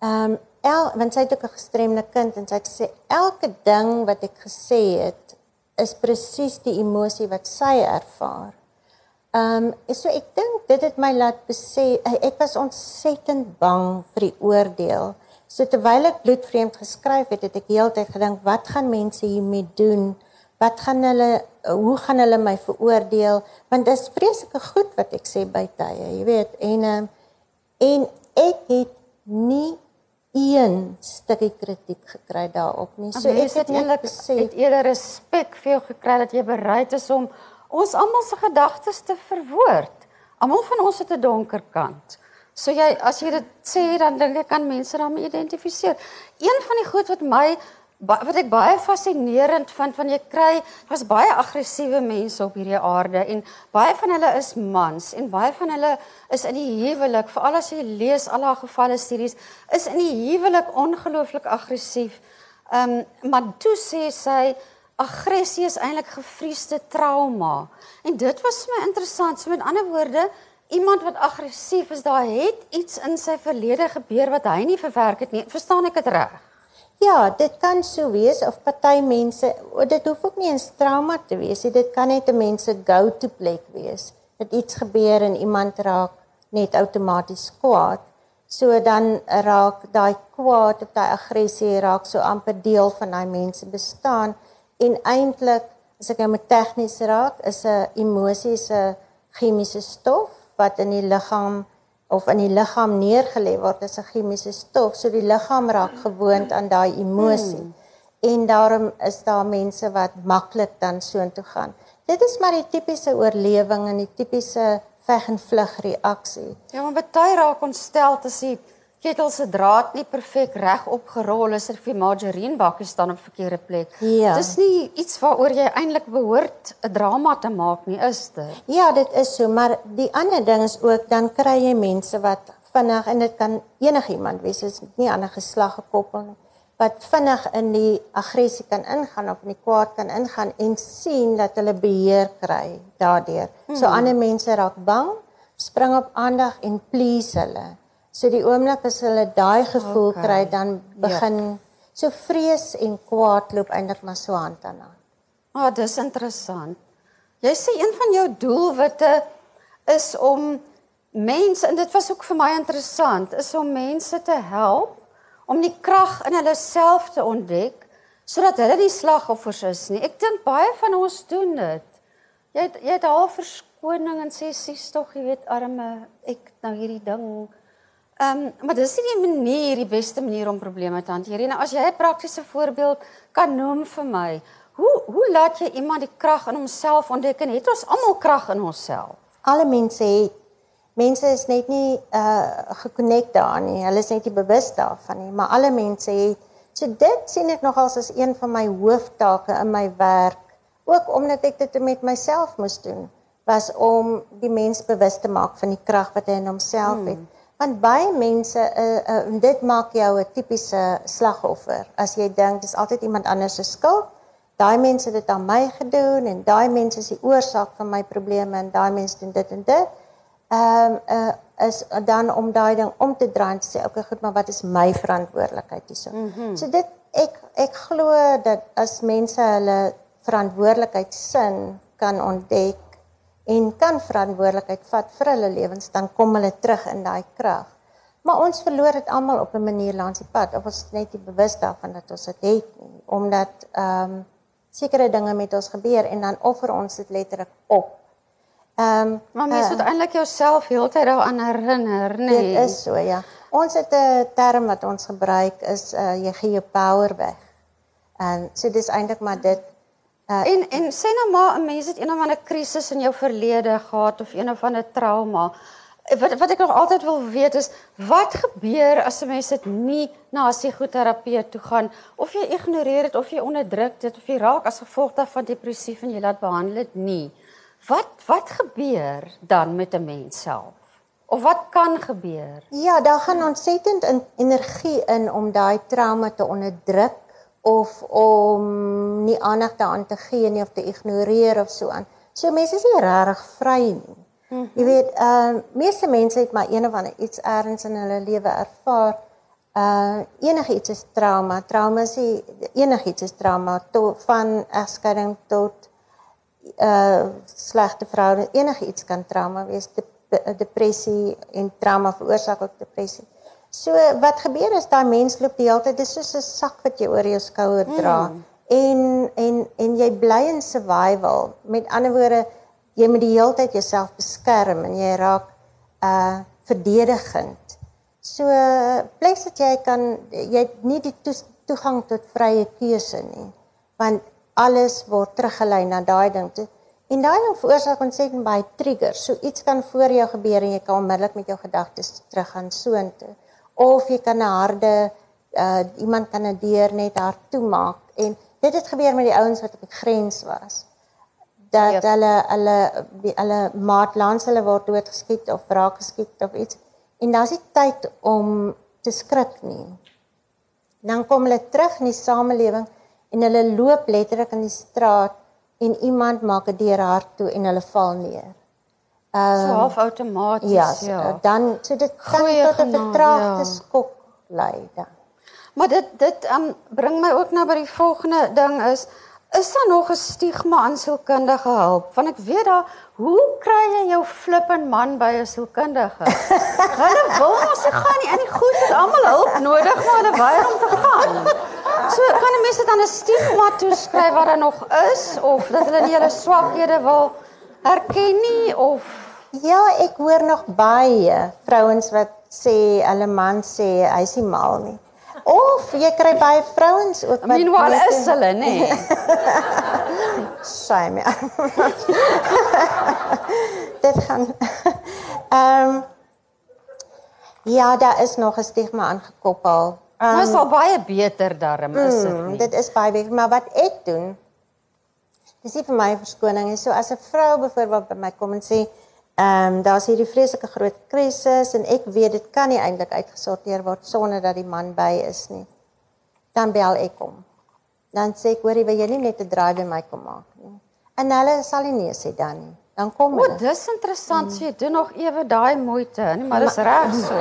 ehm um, el want sy het ook 'n gestremde kind en sy het gesê elke ding wat ek gesê het is presies die emosie wat sy ervaar. Ehm um, so ek dink dit het my laat besef ek was ontsettend bang vir die oordeel. So terwyl ek bloedvreemd geskryf het, het ek heeltyd gedink wat gaan mense hiermee doen? Wat gaan hulle hoe gaan hulle my veroordeel? Want dit is vreeslike goed wat ek sê by tye, jy weet. En ehm en ek het nie een stukkie kritiek gekry daarop nie. So ek het eintlik besef het eerder respek vir jou gekry dat jy bereid is om ons almal se gedagtes te verwoord. Almal van ons het 'n donker kant. So jy as jy dit sê dan dink ek kan mense daarmee identifiseer. Een van die goed wat my wat ek baie fascinerend vind van jy kry daar's baie aggressiewe mense op hierdie aarde en baie van hulle is mans en baie van hulle is in die huwelik veral as jy lees al haar gevalle studies is in die huwelik ongelooflik aggressief. Ehm um, maar toe sê sy aggressie is eintlik gevriesde trauma. En dit was vir my interessant. So met ander woorde, iemand wat aggressief is, daar het iets in sy verlede gebeur wat hy nie verwerk het nie. Verstaan ek dit reg? Ja, dit kan so wees of party mense, dit hoef ook nie 'n trauma te wees nie. Dit kan net 'n mens se go-to plek wees. Dat iets gebeur en iemand raak net outomaties kwaad. So dan raak daai kwaad of daai aggressie raak so amper deel van daai mense bestaan en eintlik as ek nou met tegnies raak, is 'n emosie 'n chemiese stof wat in die liggaam of in die liggaam neergelê word as 'n chemiese stof. So die liggaam raak gewoond aan daai emosie. Hmm. En daarom is daar mense wat maklik dan soontoe gaan. Dit is maar die tipiese oorlewing en die tipiese veg en vlug reaksie. Ja, maar baie raak ontstel as die ketel se draad nie perfek reg opgerol is of die margarine bakkie staan op verkeerde plek. Ja. Dis nie iets waaroor jy eintlik behoort 'n drama te maak nie, is dit? Ja, dit is so, maar die ander ding is ook dan kry jy mense wat vinnig en dit kan enigiemand wees, dit is nie aan 'n geslag gekoppel nie, wat vinnig in die aggressie kan ingaan of in die kwaad kan ingaan en sien dat hulle beheer kry daardeur. Hmm. So ander mense raak bang, spring op aandag en please hulle. So die oomblik as hulle daai gevoel Okay. kry, dan begin ja. so vrees en kwaad loop eintlik maar so hand aan hand. Ah, oh, dis interessant. Jy sê een van jou doelwitte is om mense en dit was ook vir my interessant, is om mense te help om die krag in hulle self te ontdek sodat hulle nie slagoffers is nie. Ek dink baie van ons doen dit. Jy het, jy het al verskoning en sê sies tog, jy weet arme ek nou hierdie ding. Ehm um, maar dis nie die manier, die beste manier om probleme te hanteer nie. Nou as jy 'n praktiese voorbeeld kan noem vir my, hoe hoe laat jy iemand die krag in homself ontdek en het ons almal krag in onsself? alle mense het mense is net nie uh gekonnekt daaraan nie. Hulle is net nie bewus daarvan nie, maar alle mense het so dit sien ek nogals as een van my hooftake in my werk, ook omdat ek dit met myself moes doen, was om die mens bewus te maak van die krag wat hy in homself hmm. Want baie mense uh, uh dit maak jou 'n tipiese slagoffer. As jy dink dis altyd iemand anders se skuld, daai mense het dit aan my gedoen en daai mense is die oorsaak van my probleme en daai mense doen dit en dit. Ehm um, uh, is dan om daai ding om te draai en te sê okay goed, maar wat is my verantwoordelikheid hierso? Mm -hmm. So dit ek ek glo dat as mense hulle verantwoordelikheid sin kan ontdek en kan verantwoordelikheid vat vir hulle lewens, dan kom hulle terug in daai krag. Maar ons verloor dit almal op 'n manier langs die pad of ons net nie bewus daarvan dat ons dit het nie, omdat ehm um, sekere dinge met ons gebeur en dan offer ons dit letterlik op. Ehm um, Maar mens moet eintlik jouself heeltyd daaraan herinner, nê? dit is so ja. Ons het 'n term wat ons gebruik is uh, jy gee jou power weg. En so dis eintlik maar dit uh, En en sê nou maar 'n mens het een of ander krisis in jou verlede gehad of een of ander trauma. wat wat ek nog altyd wil weet is wat gebeur as 'n mens dit nie na 'n psigoterapeut toe gaan of jy ignoreer dit of jy onderdruk dit of jy raak as gevolg daarvan depressief en jy laat behandel dit nie. Wat wat gebeur dan met 'n mens self? Of wat kan gebeur? Ja, daar gaan ontsettend energie in om daai trauma te onderdruk of om nie aandag daaraan te gee nie of te ignoreer of so aan. So mense is nie regtig vry nie. Mm -hmm. Jy weet, ehm uh, meeste mense het maar een of ander iets ergens in hulle lewe ervaar. Uh enigiets is trauma. Trauma is enigiets is trauma tot van egskeiding tot uh slegte verhouding. Enigiets kan trauma wees. De, depressie en trauma veroorsaak ook depressie. So wat gebeur is daai mens loop die hele tyd dis soos 'n sak wat jy oor jou skouer dra. Mm. En en en jy bly in survival. Met ander woorde jy moet die hele tyd jouself beskerm en jy raak uh verdedigend. So plek dat jy kan jy het nie die toegang tot vrye keuse nie. Want alles word teruggelei na daai ding toe. En daai ding veroorsaak ontsettend baie triggers. So iets kan voor jou gebeur en jy kan onmiddellik met jou gedagtes teruggaan soontoe. Of jy kan 'n harde uh iemand kan 'n deur net hard toemaak en dit het gebeur met die ouens wat op die grens was dat yep. hulle hulle hulle maat langs hulle word doodgeskiet of raak geskiet of iets. En daar's nie tyd om te skrik nie. Dan kom hulle terug in die samelewing en hulle loop letterlik in die straat en iemand maak 'n deur hard toe en hulle val neer. Ehm um, so half outomaties ja, ja. Dan so dit kan Goeie tot 'n vertraagde ja. skok lei dan. Maar dit dit um, bring my ook nou by die volgende ding is is daar nog 'n stigma aan sielkundige hulp? Want ek weet daar, hoe kry jy jou flippend man by 'n sielkundige? Hulle wil mos se gaan nie in die goed het almal hulp nodig, maar hulle weier om te gaan. So kan 'n mens dit aan 'n stigma toeskryf wat daar nog is of dat hulle nie hulle swakhede wil erken nie of ja, ek hoor nog baie vrouens wat sê hulle man sê hy's nie mal nie. Of jy kry baie vrouens ook wat Meanwhile is hulle, nê. Nee. Shame. Ja. Dit gaan Ehm um, Ja, daar is nog 'n stigma aangekoppel. Um, maar is al baie beter daarom is dit mm, nie. Dit is baie beter, maar wat ek doen Dis nie vir my verskoning nie. So as 'n vrou byvoorbeeld by my kom en sê, Ehm um, daar's hierdie vreeslike groot krisis en ek weet dit kan nie eintlik uitgesorteer word sonder dat die man by is nie. Dan bel ek hom. Dan sê ek hoor jy wil jy nie net 'n draai by my kom maak nie. En hulle sal nie nee sê dan nie. Dan kom hulle. O, dis interessant. Mm. So jy doen nog ewe daai moeite, nee, maar dis reg so.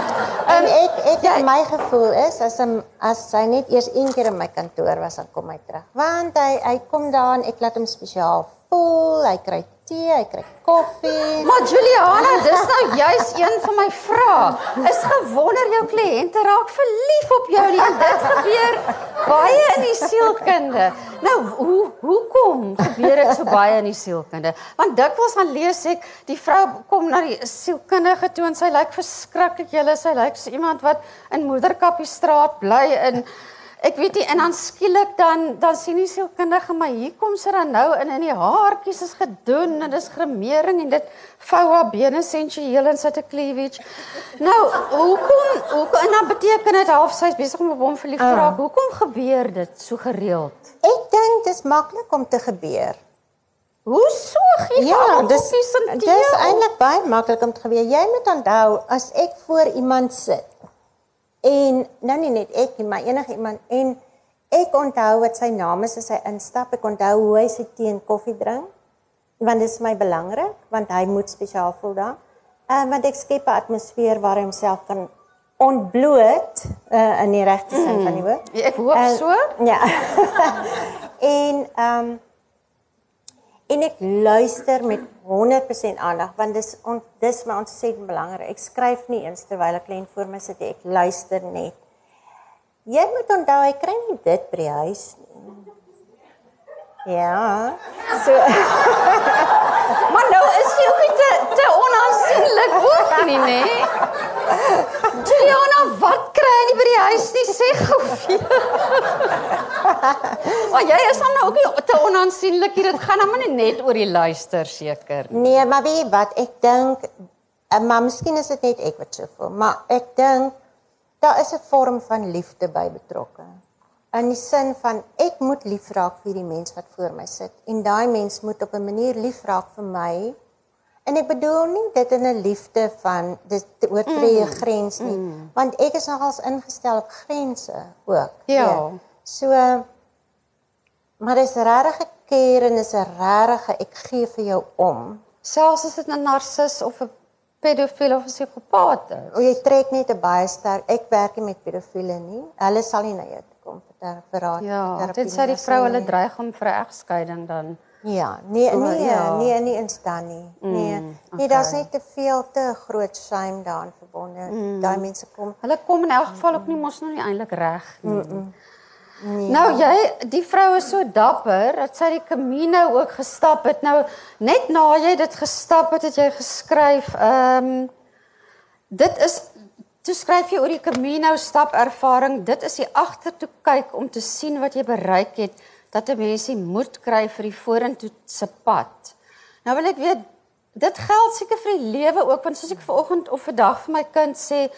en ek ek ja, my gevoel is as hom as hy net eers een keer in my kantoor was dan kom hy terug. Want hy hy kom daar en ek laat hom spesiaal voel. Hy kry tee, hy kry koffie. Maar Juliana, dis nou juis een van my vrae. Is gewonder jou kliënte raak verlief op jou nie? Dit gebeur baie in die sielkunde. Nou, hoe hoekom gebeur dit so baie in die sielkunde? Want dikwels dan lees ek die vrou kom na die sielkundige toe en sy lyk verskriklik. Julle sy lyk so iemand wat in Moederkappie straat bly in Ek weet nie en dan skielik dan dan sien die sielkundige maar hier kom sy dan nou in in die haartjies is gedoen en dis gremering en dit vou haar bene sensueel en sit 'n cleavage. Nou, hoekom hoekom en dan beteken dit half sy's besig om op hom verlief te raak. Uh. Hoekom gebeur dit so gereeld? Ek dink dit is maklik om te gebeur. Hoe so gee jy ja, dis dis eintlik baie maklik om te gebeur. Jy moet onthou as ek voor iemand sit En nou nie net ek nie, maar enige iemand en ek onthou wat sy naam is as hy instap. Ek onthou hoe hy sy tee en koffie drink. Want dit is my belangrik want hy moet spesiaal voel daar. En uh, want ek skep 'n atmosfeer waar hy homself kan ontbloot uh, in die regte sin mm. van die woord. Ek hoop uh, so. Ja. en ehm um, en ek luister met 100% aandag want dis on, dis my ontsettend belangrik. Ek skryf nie eens terwyl ek lê voor my sit ek luister net. Jy moet onthou ek kry nie dit by die huis nie. Ja. So Maar nou is jy ook te te onaansienlik ook nie, nê? Juliana, wat kry jy by die huis nie sê gou vir. Maar jy is dan nou ook nie te onaansienlik hier. Dit gaan nou maar net oor die luister seker. Nee, maar weet wat, ek dink En maar miskien is dit net ek wat so voel, maar ek dink daar is 'n vorm van liefde by betrokke. In die sin van ek moet lief raak vir die mens wat voor my sit en daai mens moet op 'n manier lief raak vir my. En ek bedoel nie dit in 'n liefde van dit oortree 'n mm. grens nie, mm. want ek is nogals ingestel op grense ook. Ja. Weet. So maar dis regtig 'n keer en is 'n regtig ek gee vir jou om. Selfs as dit 'n narcis of 'n pedofiel of 'n psigopaat is. O jy trek net 'n baie sterk. Ek werk nie met pedofiele nie. Hulle sal nie na jou kom vir raad. Ja, dit sê die vrou hulle dreig om vir 'n egskeiding dan. Ja, nee, nee, oh, ja. nee, nie instaan nie. Mm, nee, okay. nee, daar's net te veel te groot shame daarin verbonde. Mm. Daai mense kom. Hulle kom in elk geval ook nie mos nou nie eintlik reg nie. Mm -mm. Nee. Nou jy, die vrou is so dapper dat sy die Camino ook gestap het. Nou net na jy dit gestap het, het jy geskryf, ehm um, dit is toe skryf jy oor die Camino stap ervaring. Dit is die agtertoe kyk om te sien wat jy bereik het dat 'n mens die moed kry vir die vorentoe se pad. Nou wil ek weet dit geld seker vir die lewe ook want soos ek vanoggend of vandag vir my kind sê,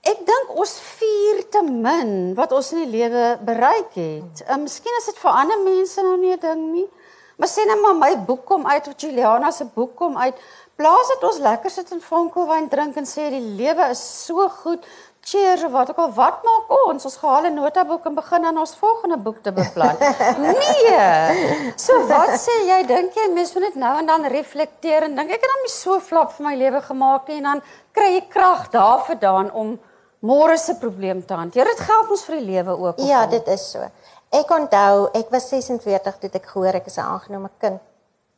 Ek dink ons vier te min wat ons in die lewe bereik het. Uh, miskien is dit vir ander mense nou nie 'n ding nie. Maar sê net maar my boek kom uit of Juliana se boek kom uit. Plaas dit ons lekker sit in vonkelwyn drink en sê die lewe is so goed. Cheers of wat ook al wat maak ons? Ons gehaal 'n notaboek en begin aan ons volgende boek te beplan. nee. So wat sê jy? Dink jy mens moet net nou en dan reflekteer en dink ek het dan nie so flap vir my lewe gemaak nie en dan kry jy krag daarvandaan om môre se probleem te hanteer. Dit geld ons vir die lewe ook. Ja, dit is so. Ek onthou, ek was 46 toe ek gehoor ek is 'n aangenome kind.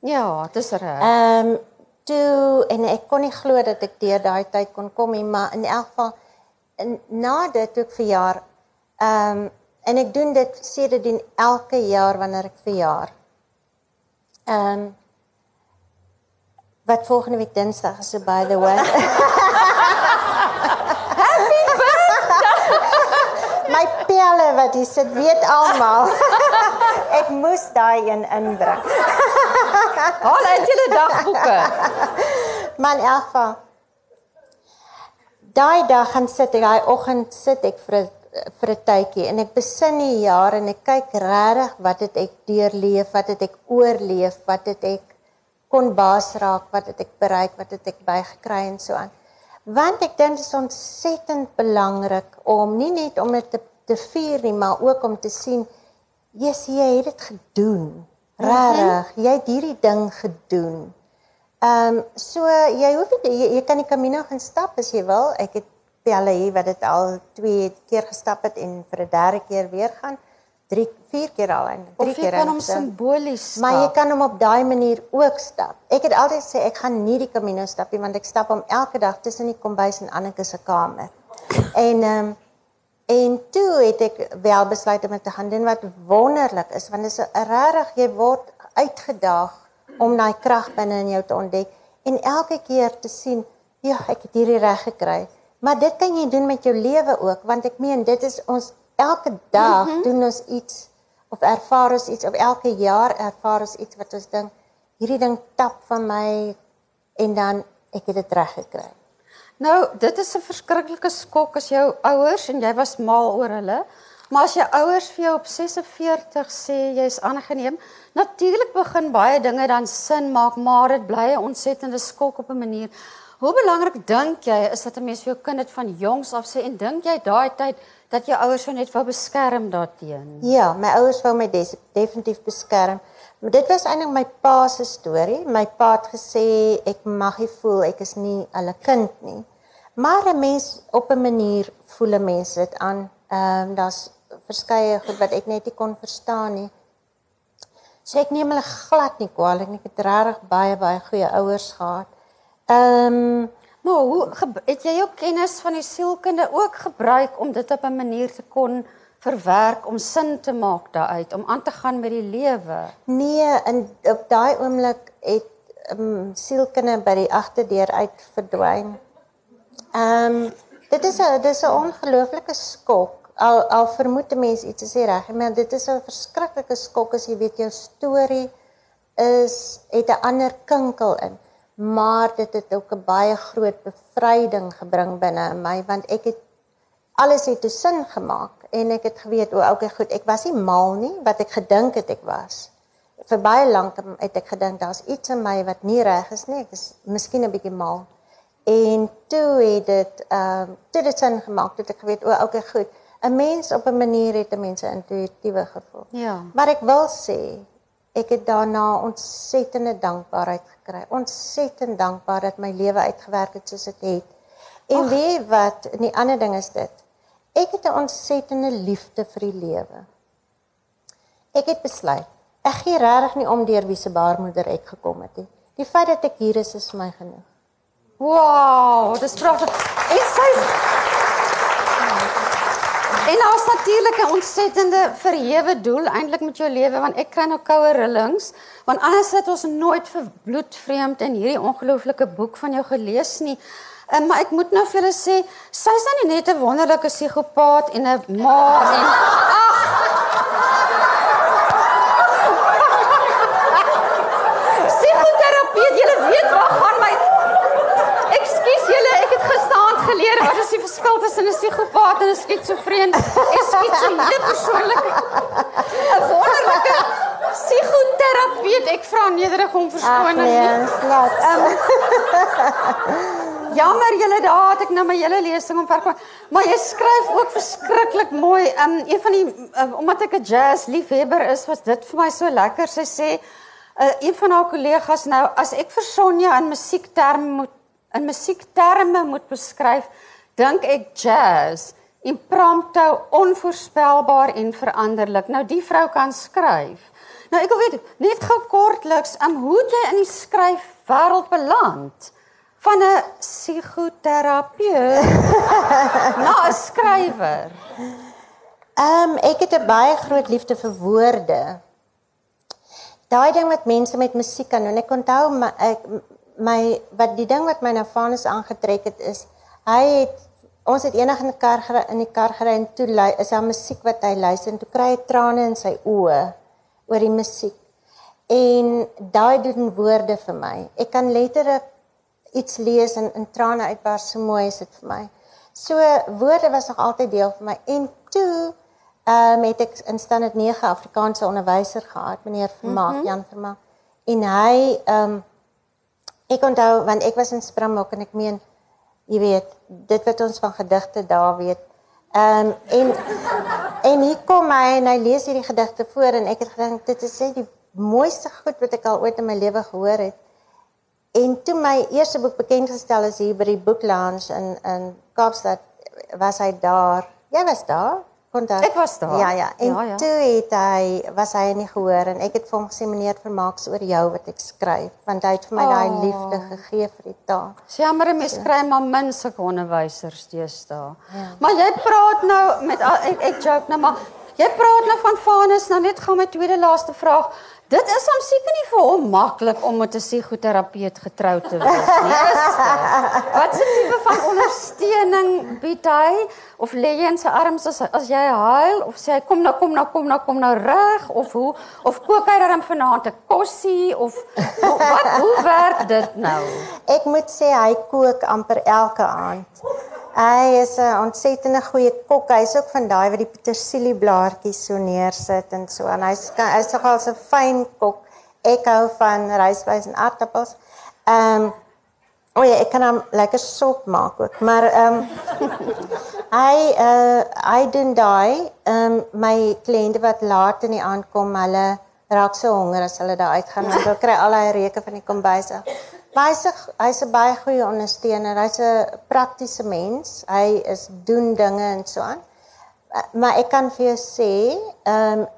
Ja, dit is reg. Ehm um, toe en ek kon nie glo dat ek deur daai tyd kon kom nie, maar in elk geval na dit toe ek verjaar, ehm um, en ek doen dit sedertdien elke jaar wanneer ek verjaar. Ehm um, wat volgende week Dinsdag is so by the way. my pelle wat hier sit, weet almal. ek moes daai een inbring. Haal uit julle dagboeke. Man Elfa. Daai dag gaan sit ek, daai oggend sit ek vir vir 'n tydjie en ek besin die jare en ek kyk regtig wat het ek deurleef, wat het ek oorleef, wat het ek kon baas raak, wat het ek bereik, wat het ek bygekry en so aan want ek dink dit is ontsettend belangrik om nie net om dit te, te vier nie, maar ook om te sien jy's jy het dit gedoen. Regtig, jy het hierdie ding gedoen. Ehm um, so jy hoef nie jy, jy kan die Camino gaan stap as jy wil. Ek het pelle hier wat dit al twee keer gestap het en vir 'n derde keer weer gaan drie vier keer al en drie keer. Jy kan hom simbolies stap. Maar jy kan hom op daai manier ook stap. Ek het altyd sê ek gaan nie die Camino stap nie want ek stap hom elke dag tussen die kombuis en Anneke se kamer. En ehm um, en toe het ek wel besluit om te gaan doen wat wonderlik is want dit is regtig jy word uitgedaag om daai krag binne in jou te ontdek en elke keer te sien ja, ek het hierdie reg gekry. Maar dit kan jy doen met jou lewe ook want ek meen dit is ons elke dag mm -hmm. doen ons iets of ervaar ons iets of elke jaar ervaar ons iets wat ons dink hierdie ding tap van my en dan ek het dit reg gekry. Nou, dit is 'n verskriklike skok as jou ouers en jy was mal oor hulle. Maar as jou ouers vir jou op 46 sê jy's aangeneem, natuurlik begin baie dinge dan sin maak, maar dit bly 'n ontsettende skok op 'n manier. Hoe belangrik dink jy is dat 'n mens vir jou kind dit van jongs af sê en dink jy daai tyd dat jou ouers jou net wou beskerm daarteen. Ja, my ouers wou my definitief beskerm. Maar dit was eintlik my pa se storie. My pa het gesê ek mag nie voel ek is nie hulle kind nie. Maar 'n mens op 'n manier voel 'n mens dit aan. Ehm um, daar's verskeie goed wat ek net nie kon verstaan nie. So ek neem hulle glad nie kwaadlik nie. Ek het regtig baie baie goeie ouers gehad. Ehm um, Maar hoe het jy jou kennis van die sielkunde ook gebruik om dit op 'n manier te kon verwerk om sin te maak daaruit om aan te gaan met die lewe? Nee, in op daai oomblik het um, sielkunde by die agterdeur uit verdwyn. Ehm um, dit is 'n dis 'n ongelooflike skok. Al al vermoed 'n mens iets is reg, maar dit is 'n verskriklike skok as jy weet jou storie is het 'n ander kinkel in. maar dit het ook 'n baie groot bevryding gebring binne in my want ek het alles het 'n sin gemaak en ek het geweet o, okay, goed, ek was nie mal nie wat ek gedink het ek was. Vir baie lank het ek gedink daar's iets in my wat nie reg is nie. Ek is miskien 'n bietjie mal. En toe het dit ehm uh, toe dit sin gemaak het ek geweet o, okay, goed. 'n Mens op 'n manier het 'n mens 'n intuïtiewe gevoel. Ja. Maar ek wil sê ek het daarna ontsettende dankbaarheid gekry. Ontsettend dankbaar dat my lewe uitgewerk het soos dit het. En weet wat, 'n ander ding is dit. Ek het 'n ontsettende liefde vir die lewe. Ek het besluit, ek gee regtig nie om deur wie se baarmoeder ek gekom het nie. Die feit dat ek hier is is vir my genoeg. Wow, dis pragtig. En sy En ons natuurlik 'n ontsettende verhewe doel eintlik met jou lewe want ek kry nou koue rillings want anders het ons nooit vir bloedvreemd in hierdie ongelooflike boek van jou gelees nie. Um, maar ek moet nou vir julle sê, sy's dan nie net 'n wonderlike psigopaat en 'n ma en ag. Psigoterapeut, julle weet waar gaan my Ekskuus julle, ek het gisterand geleer wat is die verskil tussen 'n psigopaat en 'n skitsofreen? Ek skitsoïde persoonlik. 'n Wonderlike psigoterapeut. Ek vra nederig om verskoning. Nee, slat. Um, Jammer julle daar het ek nou my hele lesing omverkom. Maar jy skryf ook verskriklik mooi. Um een van die um, omdat ek 'n jazz liefhebber is, was dit vir my so lekker. Sy sê uh, een van haar kollegas nou as ek vir Sonja in musiekterme moet in musiekterme moet beskryf, dink ek jazz impromptu, onvoorspelbaar en veranderlik. Nou die vrou kan skryf. Nou ek wil weet net gou kortliks, um, hoe het jy in die skryf wêreld beland? van 'n psigoterapeut na 'n skrywer. Ehm um, ek het 'n baie groot liefde vir woorde. Daai ding wat mense met musiek kan doen. Ek onthou my ek my wat die ding wat my na Vanus aangetrek het is hy het ons het eendag in 'n kar gery in die kar gery en toe is daar musiek wat hy luister en toe kry hy trane in sy oë oor die musiek. En daai doen woorde vir my. Ek kan letterlik iets lees en in trane uitbars so mooi is dit vir my. So woorde was nog altyd deel van my en toe ehm um, het ek in standaard 9 Afrikaanse onderwyser gehad, meneer Vermaak, mm -hmm. Jan Vermaak. En hy ehm um, ek onthou want ek was in Springbok en ek meen jy weet, dit wat ons van gedigte daar weet. Ehm um, en en hier kom hy en hy lees hierdie gedigte voor en ek het gedink dit is net die mooiste goed wat ek al ooit in my lewe gehoor het. En toe my eerste boek bekend gestel is hier by die Book Lounge in in Kaapstad, was hy daar. Jy was daar? Kontak. Ek was daar. Ja, ja. En ja, ja. toe het hy was hy nie gehoor en ek het vir hom gesê meneer vermaaks oor jou wat ek skryf, want hy het vir my oh. daai liefde gegee vir die taal. Jammer, mens so. kry maar min sulke onderwysers deesdae. Ja. Maar jy praat nou met ek ek joke nou maar jy praat nou van Vanus, nou net gaan my tweede laaste vraag. Dit is hom seker nie vir hom maklik om met 'n psigoterapeut getrou te wees nie. Wat se tipe van ondersteuning bied hy of lê jy in sy arms as as jy huil of sê hy kom nou kom nou kom nou kom nou reg of hoe of kook hy dan vanaand 'n kossie of wat hoe werk dit nou? Ek moet sê hy kook amper elke aand. Hy is 'n ontsettende goeie kok. Hy's ook van daai wat die petersilieblaartjies so neersit en so. En hy's hy's nogal so 'n fyn kok. Ek hou van rysvleis en aardappels. Ehm um, O ja, ek kan hom lekker sop maak ook. Maar ehm um, hy uh hy doen daai ehm um, my kliënte wat laat in die aand kom, hulle raak so honger as hulle daar uitgaan hulle kry al daai reuke van die kombuis af. Hy's hy's 'n baie goeie ondersteuner. Hy's 'n praktiese mens. Hy is doen dinge en so aan. Eh, maar ek kan vir jou sê, ehm um,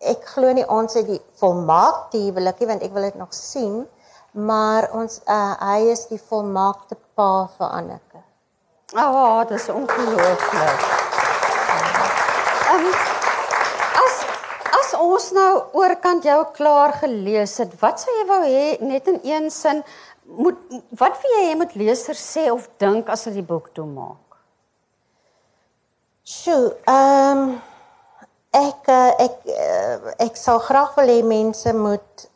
ek glo nie ons het die volmaakte huwelikie want ek wil dit nog sien, maar ons uh, hy is die volmaakte pa vir Anneke. Ah, oh, dit is ongelooflik. Um, as as ons nou oorkant jou klaar gelees het, wat sou jy wou hê net in een sin moet wat wil jy hê moet lesers sê of dink as hulle die boek toe maak? Sjoe, ehm um, ek eh, ek ek, eh, ek sou graag wil hê mense moet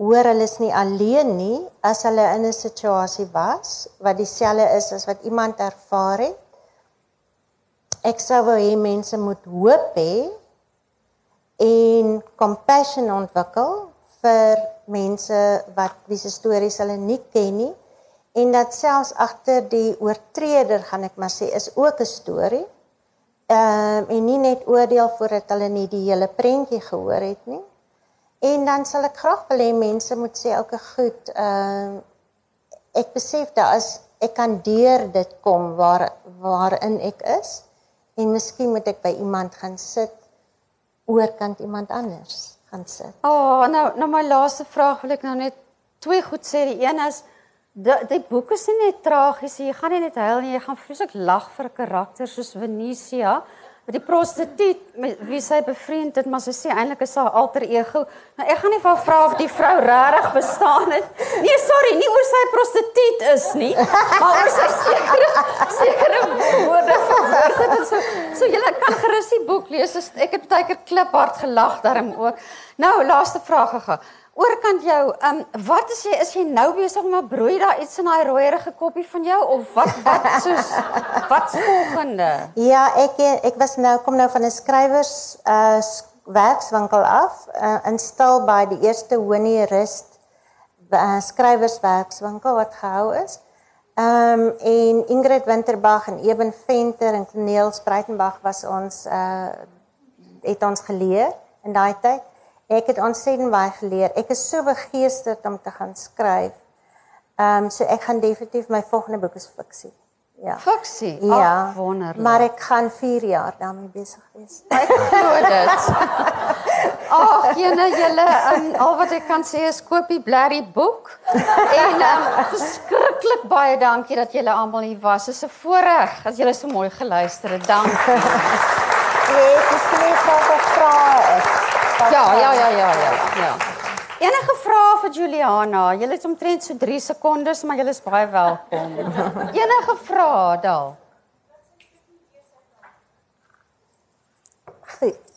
hoor hulle is nie alleen nie as hulle in 'n situasie was wat dieselfde is as wat iemand ervaar het. Ek sou wou hê mense moet hoop hê en compassion ontwikkel vir mense wat wie se stories hulle nie ken nie en dat selfs agter die oortreder gaan ek maar sê is ook 'n storie. Ehm um, en nie net oordeel voordat hulle nie die hele prentjie gehoor het nie. En dan sal ek graag wil hê mense moet sê elke goed ehm uh, ek besef dat as ek kan deur dit kom waar waarin ek is en miskien moet ek by iemand gaan sit oorkant iemand anders gaan sit. Oh, nou nou my laaste vraag wil ek nou net twee goed sê. Die een is die, die boek is nie net tragies. Jy gaan nie net huil nie, jy gaan vreeslik lag vir 'n karakter soos Venicia, wat die prostituut met wie sy bevriend het, maar sy sê eintlik is haar alter ego. Nou ek gaan nie van vra of die vrou regtig bestaan het. Nee, sorry, nie oor sy prostituut is nie, maar oor sy sekere sekere woorde verwoord het en so. So jy kan gerus die boek lees. Ek het baie keer kliphard gelag daarom ook. Nou, laaste vraag gegaan oorkant jou, ehm um, wat is jy is jy nou besig om 'n brooi daar iets in daai rooierige koppie van jou of wat wat soos wat's volgende? Ja, ek ek was nou kom nou van 'n skrywers uh werkswinkel af uh, in Stilbaai, die eerste Honey Rust uh, skrywerswerkswinkel wat gehou is. Ehm um, en Ingrid Winterbag en Eben Venter en Corneel Spruitenberg was ons uh het ons geleer in daai tyd. Ek het ontsettend baie geleer. Ek is so begeesterd om te gaan skryf. Ehm um, so ek gaan definitief my volgende boek is fiksie. Ja. Fiksie. Ja. Ach, wonderlik. Maar ek gaan 4 jaar daarmee besig wees. Ek glo dit. Ag, jene julle um, al wat ek kan sê is koop die blerrie boek. En um, verskriklik baie dankie dat julle almal hier was. Dit is 'n voorreg as julle so mooi geluister het. Dankie. Ek is nie vir vrae. Ja, ja, ja, ja, ja, ja. Enige vrae vir Juliana? Julle het omtrent so 3 sekondes, maar julle is baie welkom. Enige vrae daal? Goed.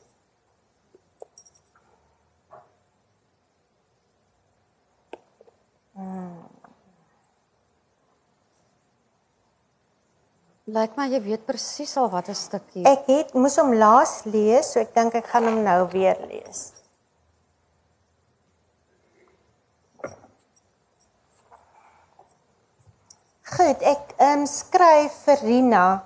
Lyk my jy weet presies al wat 'n stukkie. Ek het moes hom laas lees, so ek dink ek gaan hom nou weer lees. Goed, ek um, skryf vir Rina.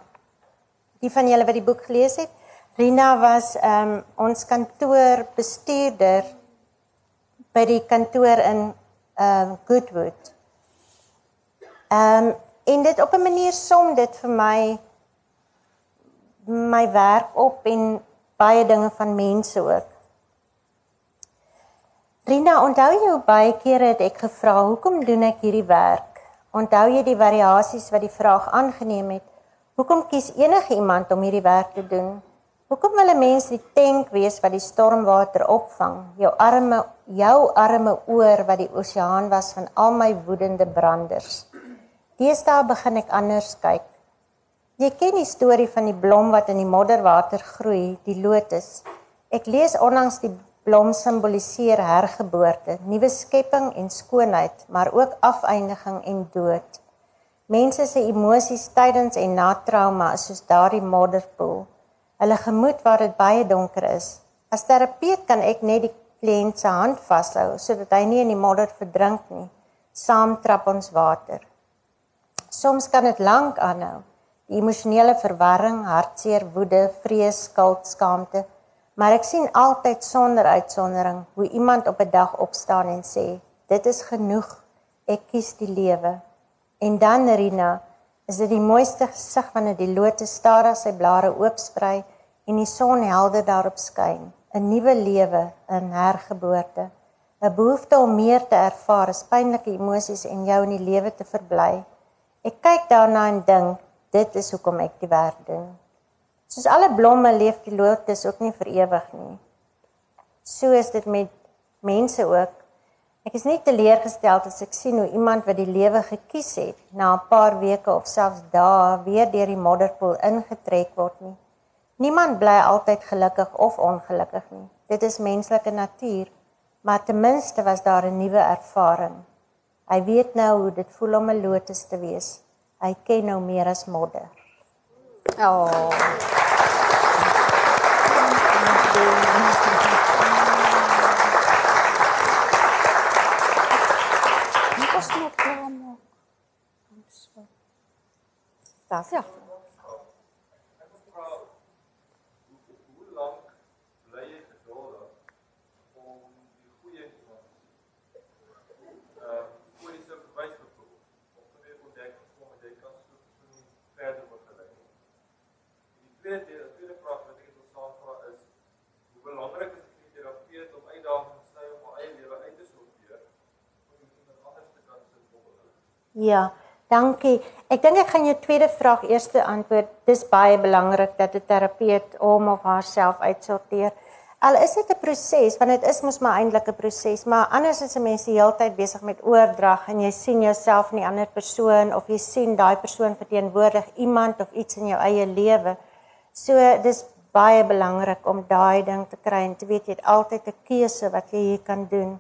Die van julle wat die boek gelees het, Rina was um, ons kantoorbestuurder by die kantoor in um, Goodwood. Ehm um, en dit op 'n manier som dit vir my my werk op en baie dinge van mense ook. Rina, onthou jy hoe baie kere het ek gevra, "Hoekom doen ek hierdie werk?" Onthou jy die variasies wat die vraag aangeneem het? Hoekom kies enige iemand om hierdie werk te doen? Hoekom wil 'n mens die tank wees wat die stormwater opvang? Jou arme, jou arme oor wat die oseaan was van al my woedende branders. Deesdae begin ek anders kyk. Jy ken die storie van die blom wat in die modderwater groei, die lotus. Ek lees onlangs die blom simboliseer hergeboorte, nuwe skepping en skoonheid, maar ook afeindiging en dood. Mense se emosies tydens en na trauma is soos daardie modderpoel. Hulle gemoed waar dit baie donker is. As terapeut kan ek net die kliënt se hand vashou sodat hy nie in die modder verdrink nie. Saam trap ons water. Soms kan dit lank aanhou. Die emosionele verwarring, hartseer, woede, vrees, skuld, skaamte. Maar ek sien altyd sonder uitsondering hoe iemand op 'n dag opstaan en sê, "Dit is genoeg. Ek kies die lewe." En dan Rina, is dit die mooiste gesig wanneer die lotus stadig sy blare oopsprei en die son helder daarop skyn. 'n Nuwe lewe, 'n hergeboorte. 'n Behoefte om meer te ervaar, pynlike emosies en jou in die lewe te verbly. Ek kyk daarna en dink, dit is hoekom ek die werk doen. Soos alle blomme leef die lotus ook nie vir ewig nie. So is dit met mense ook. Ek is nie teleurgestel as ek sien hoe iemand wat die lewe gekies het, na 'n paar weke of selfs dae weer deur die modderpoel ingetrek word nie. Niemand bly altyd gelukkig of ongelukkig nie. Dit is menslike natuur. Maar ten minste was daar 'n nuwe ervaring. Hy weet nou hoe dit voel om 'n lotus te wees. Hy ken nou meer as modder. Oh. Dit was nog klaar maak. Das. Ja. Hoe lank bly jy geduldig om die goeie iemand te sien? Uh, voor jy so verwys byvoorbeeld, of te weer ontdek kom en jy kan so 'n persoon nie verder begelei nie. En die tweede deel, die tweede vraag wat ek wil saamvra is, hoe belangrik is dit vir die terapeut om uitdagings te sy om haar eie lewe uit te sorteer om iemand anders te kan sin volg? Ja, dankie. Ek dink ek gaan jou tweede vraag eers antwoord. Dis baie belangrik dat 'n terapeut hom of haarself uitsorteer. Al is dit 'n proses, want dit is mos maar eintlik 'n proses, maar anders is 'n mens die hele tyd besig met oordrag en jy sien jouself in die ander persoon of jy sien daai persoon verteenwoordig iemand of iets in jou eie lewe. So dis baie belangrik om daai ding te kry en te weet jy het altyd 'n keuse wat jy hier kan doen.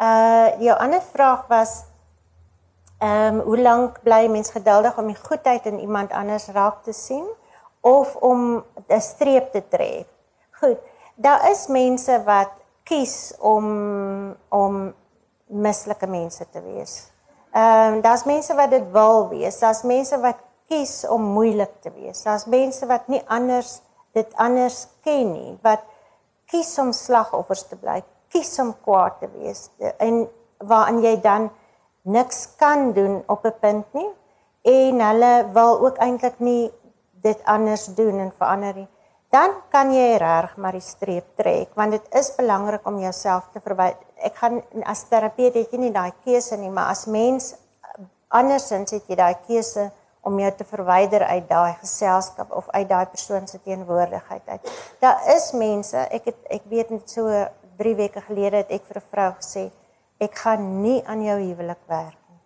Uh jou ander vraag was Ehm um, hoe lank bly mens geduldig om die goedheid in iemand anders raak te sien of om 'n streep te trek? Goed. Daar is mense wat kies om om mislike mense te wees. Ehm um, daar's mense wat dit wil wees. Daar's mense wat kies om moeilik te wees. Daar's mense wat nie anders dit anders ken nie, wat kies om slagoffers te bly, kies om kwaad te wees en waarin jy dan niks kan doen op 'n punt nie en hulle wil ook eintlik nie dit anders doen en verander nie. Dan kan jy reg maar die streep trek want dit is belangrik om jouself te verwy. Ek gaan as terapeut het jy nie daai keuse nie, maar as mens andersins het jy daai keuse om jou te verwyder uit daai geselskap of uit daai persoon se teenwoordigheid uit. Daar is mense, ek het ek weet net so 3 weke gelede het ek vir 'n vrou gesê ek gaan nie aan jou huwelik werk nie.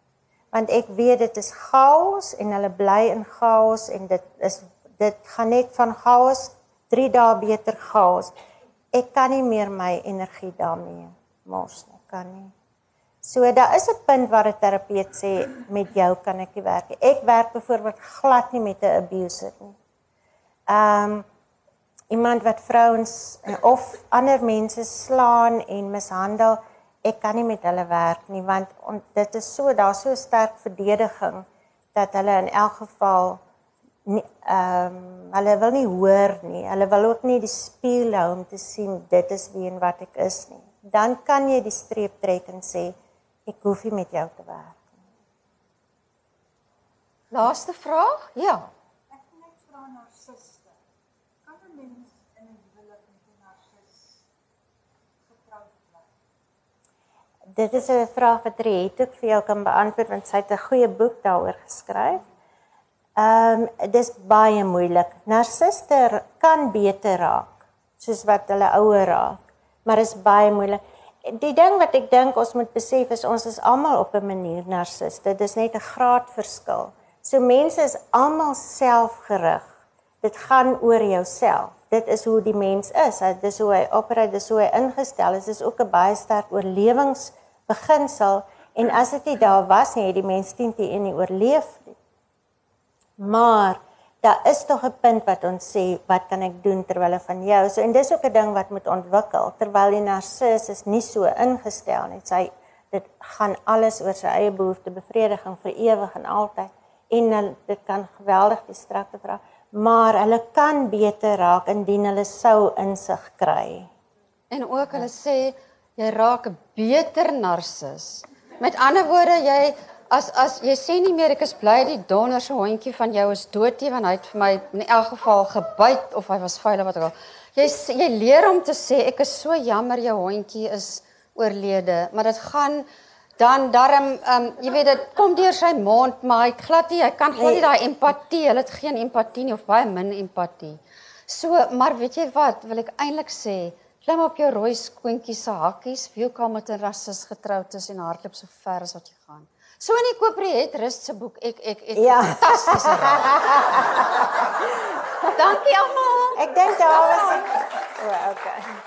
Want ek weet dit is chaos en hulle bly in chaos en dit is dit gaan net van chaos 3 dae beter chaos. Ek kan nie meer my energie daarmee mors nie, kan nie. So daar is 'n punt waar 'n terapeut sê met jou kan ek nie werk nie. Ek werk byvoorbeeld glad nie met 'n abuser nie. Ehm um, iemand wat vrouens of ander mense slaan en mishandel ek kan nie met hulle werk nie want on, dit is so daar's so sterk verdediging dat hulle in elk geval ehm um, hulle wil nie hoor nie. Hulle wil ook nie die spieël hou om te sien dit is wie en wat ek is nie. Dan kan jy die streep trek en sê ek hoef nie met jou te werk nie. Laaste vraag? Ja. Ek wil net vra narciste. Kan 'n mens in 'n huwelik met 'n narcis getroud bly? Dit is 'n vraag wat Riet ook vir jou kan beantwoord want sy het 'n goeie boek daaroor geskryf. Ehm um, dis baie moeilik. Narciste kan beter raak soos wat hulle ouer raak, maar is baie moeilik. Die ding wat ek dink ons moet besef is ons is almal op 'n manier narciste. Dit is net 'n graadverskil. So mense is almal selfgerig. Dit gaan oor jouself. Dit is hoe die mens is. Dit is hoe hy opereer, dis hoe hy ingestel is. Dit is ook 'n baie sterk oorlewingsbeginsel en as dit nie daar was nie, het die mens teen teen nie oorleef nie. Maar daar is tog 'n punt wat ons sê, wat kan ek doen terwyl van jou? So en dis ook 'n ding wat moet ontwikkel terwyl die narcis is nie so ingestel nie. Sy dit gaan alles oor sy eie behoefte bevrediging vir ewig en altyd en hulle, dit kan geweldig distrakte vra, maar hulle kan beter raak indien hulle sou insig kry. En ook hulle sê jy raak 'n beter narcis. Met ander woorde, jy as as jy sê nie meer ek is bly die donder se hondjie van jou is dood nie want hy het vir my in elk geval gebyt of hy was vuil of wat ook al. Jy jy leer om te sê ek is so jammer jou hondjie is oorlede, maar dit gaan dan darm ehm um, jy weet dit kom deur sy mond maar hy glad nie hy kan glad nie daai empatie hulle het geen empatie nie of baie min empatie so maar weet jy wat wil ek eintlik sê klim op jou rooi skoontjie se hakkies kan met 'n rassis getroud is en hardloop so ver as wat jy gaan so in die kooprie het rust se boek ek ek ek Ja. fantastiese raad dankie almal Ek dink daar was O, okay. Dankie Riet.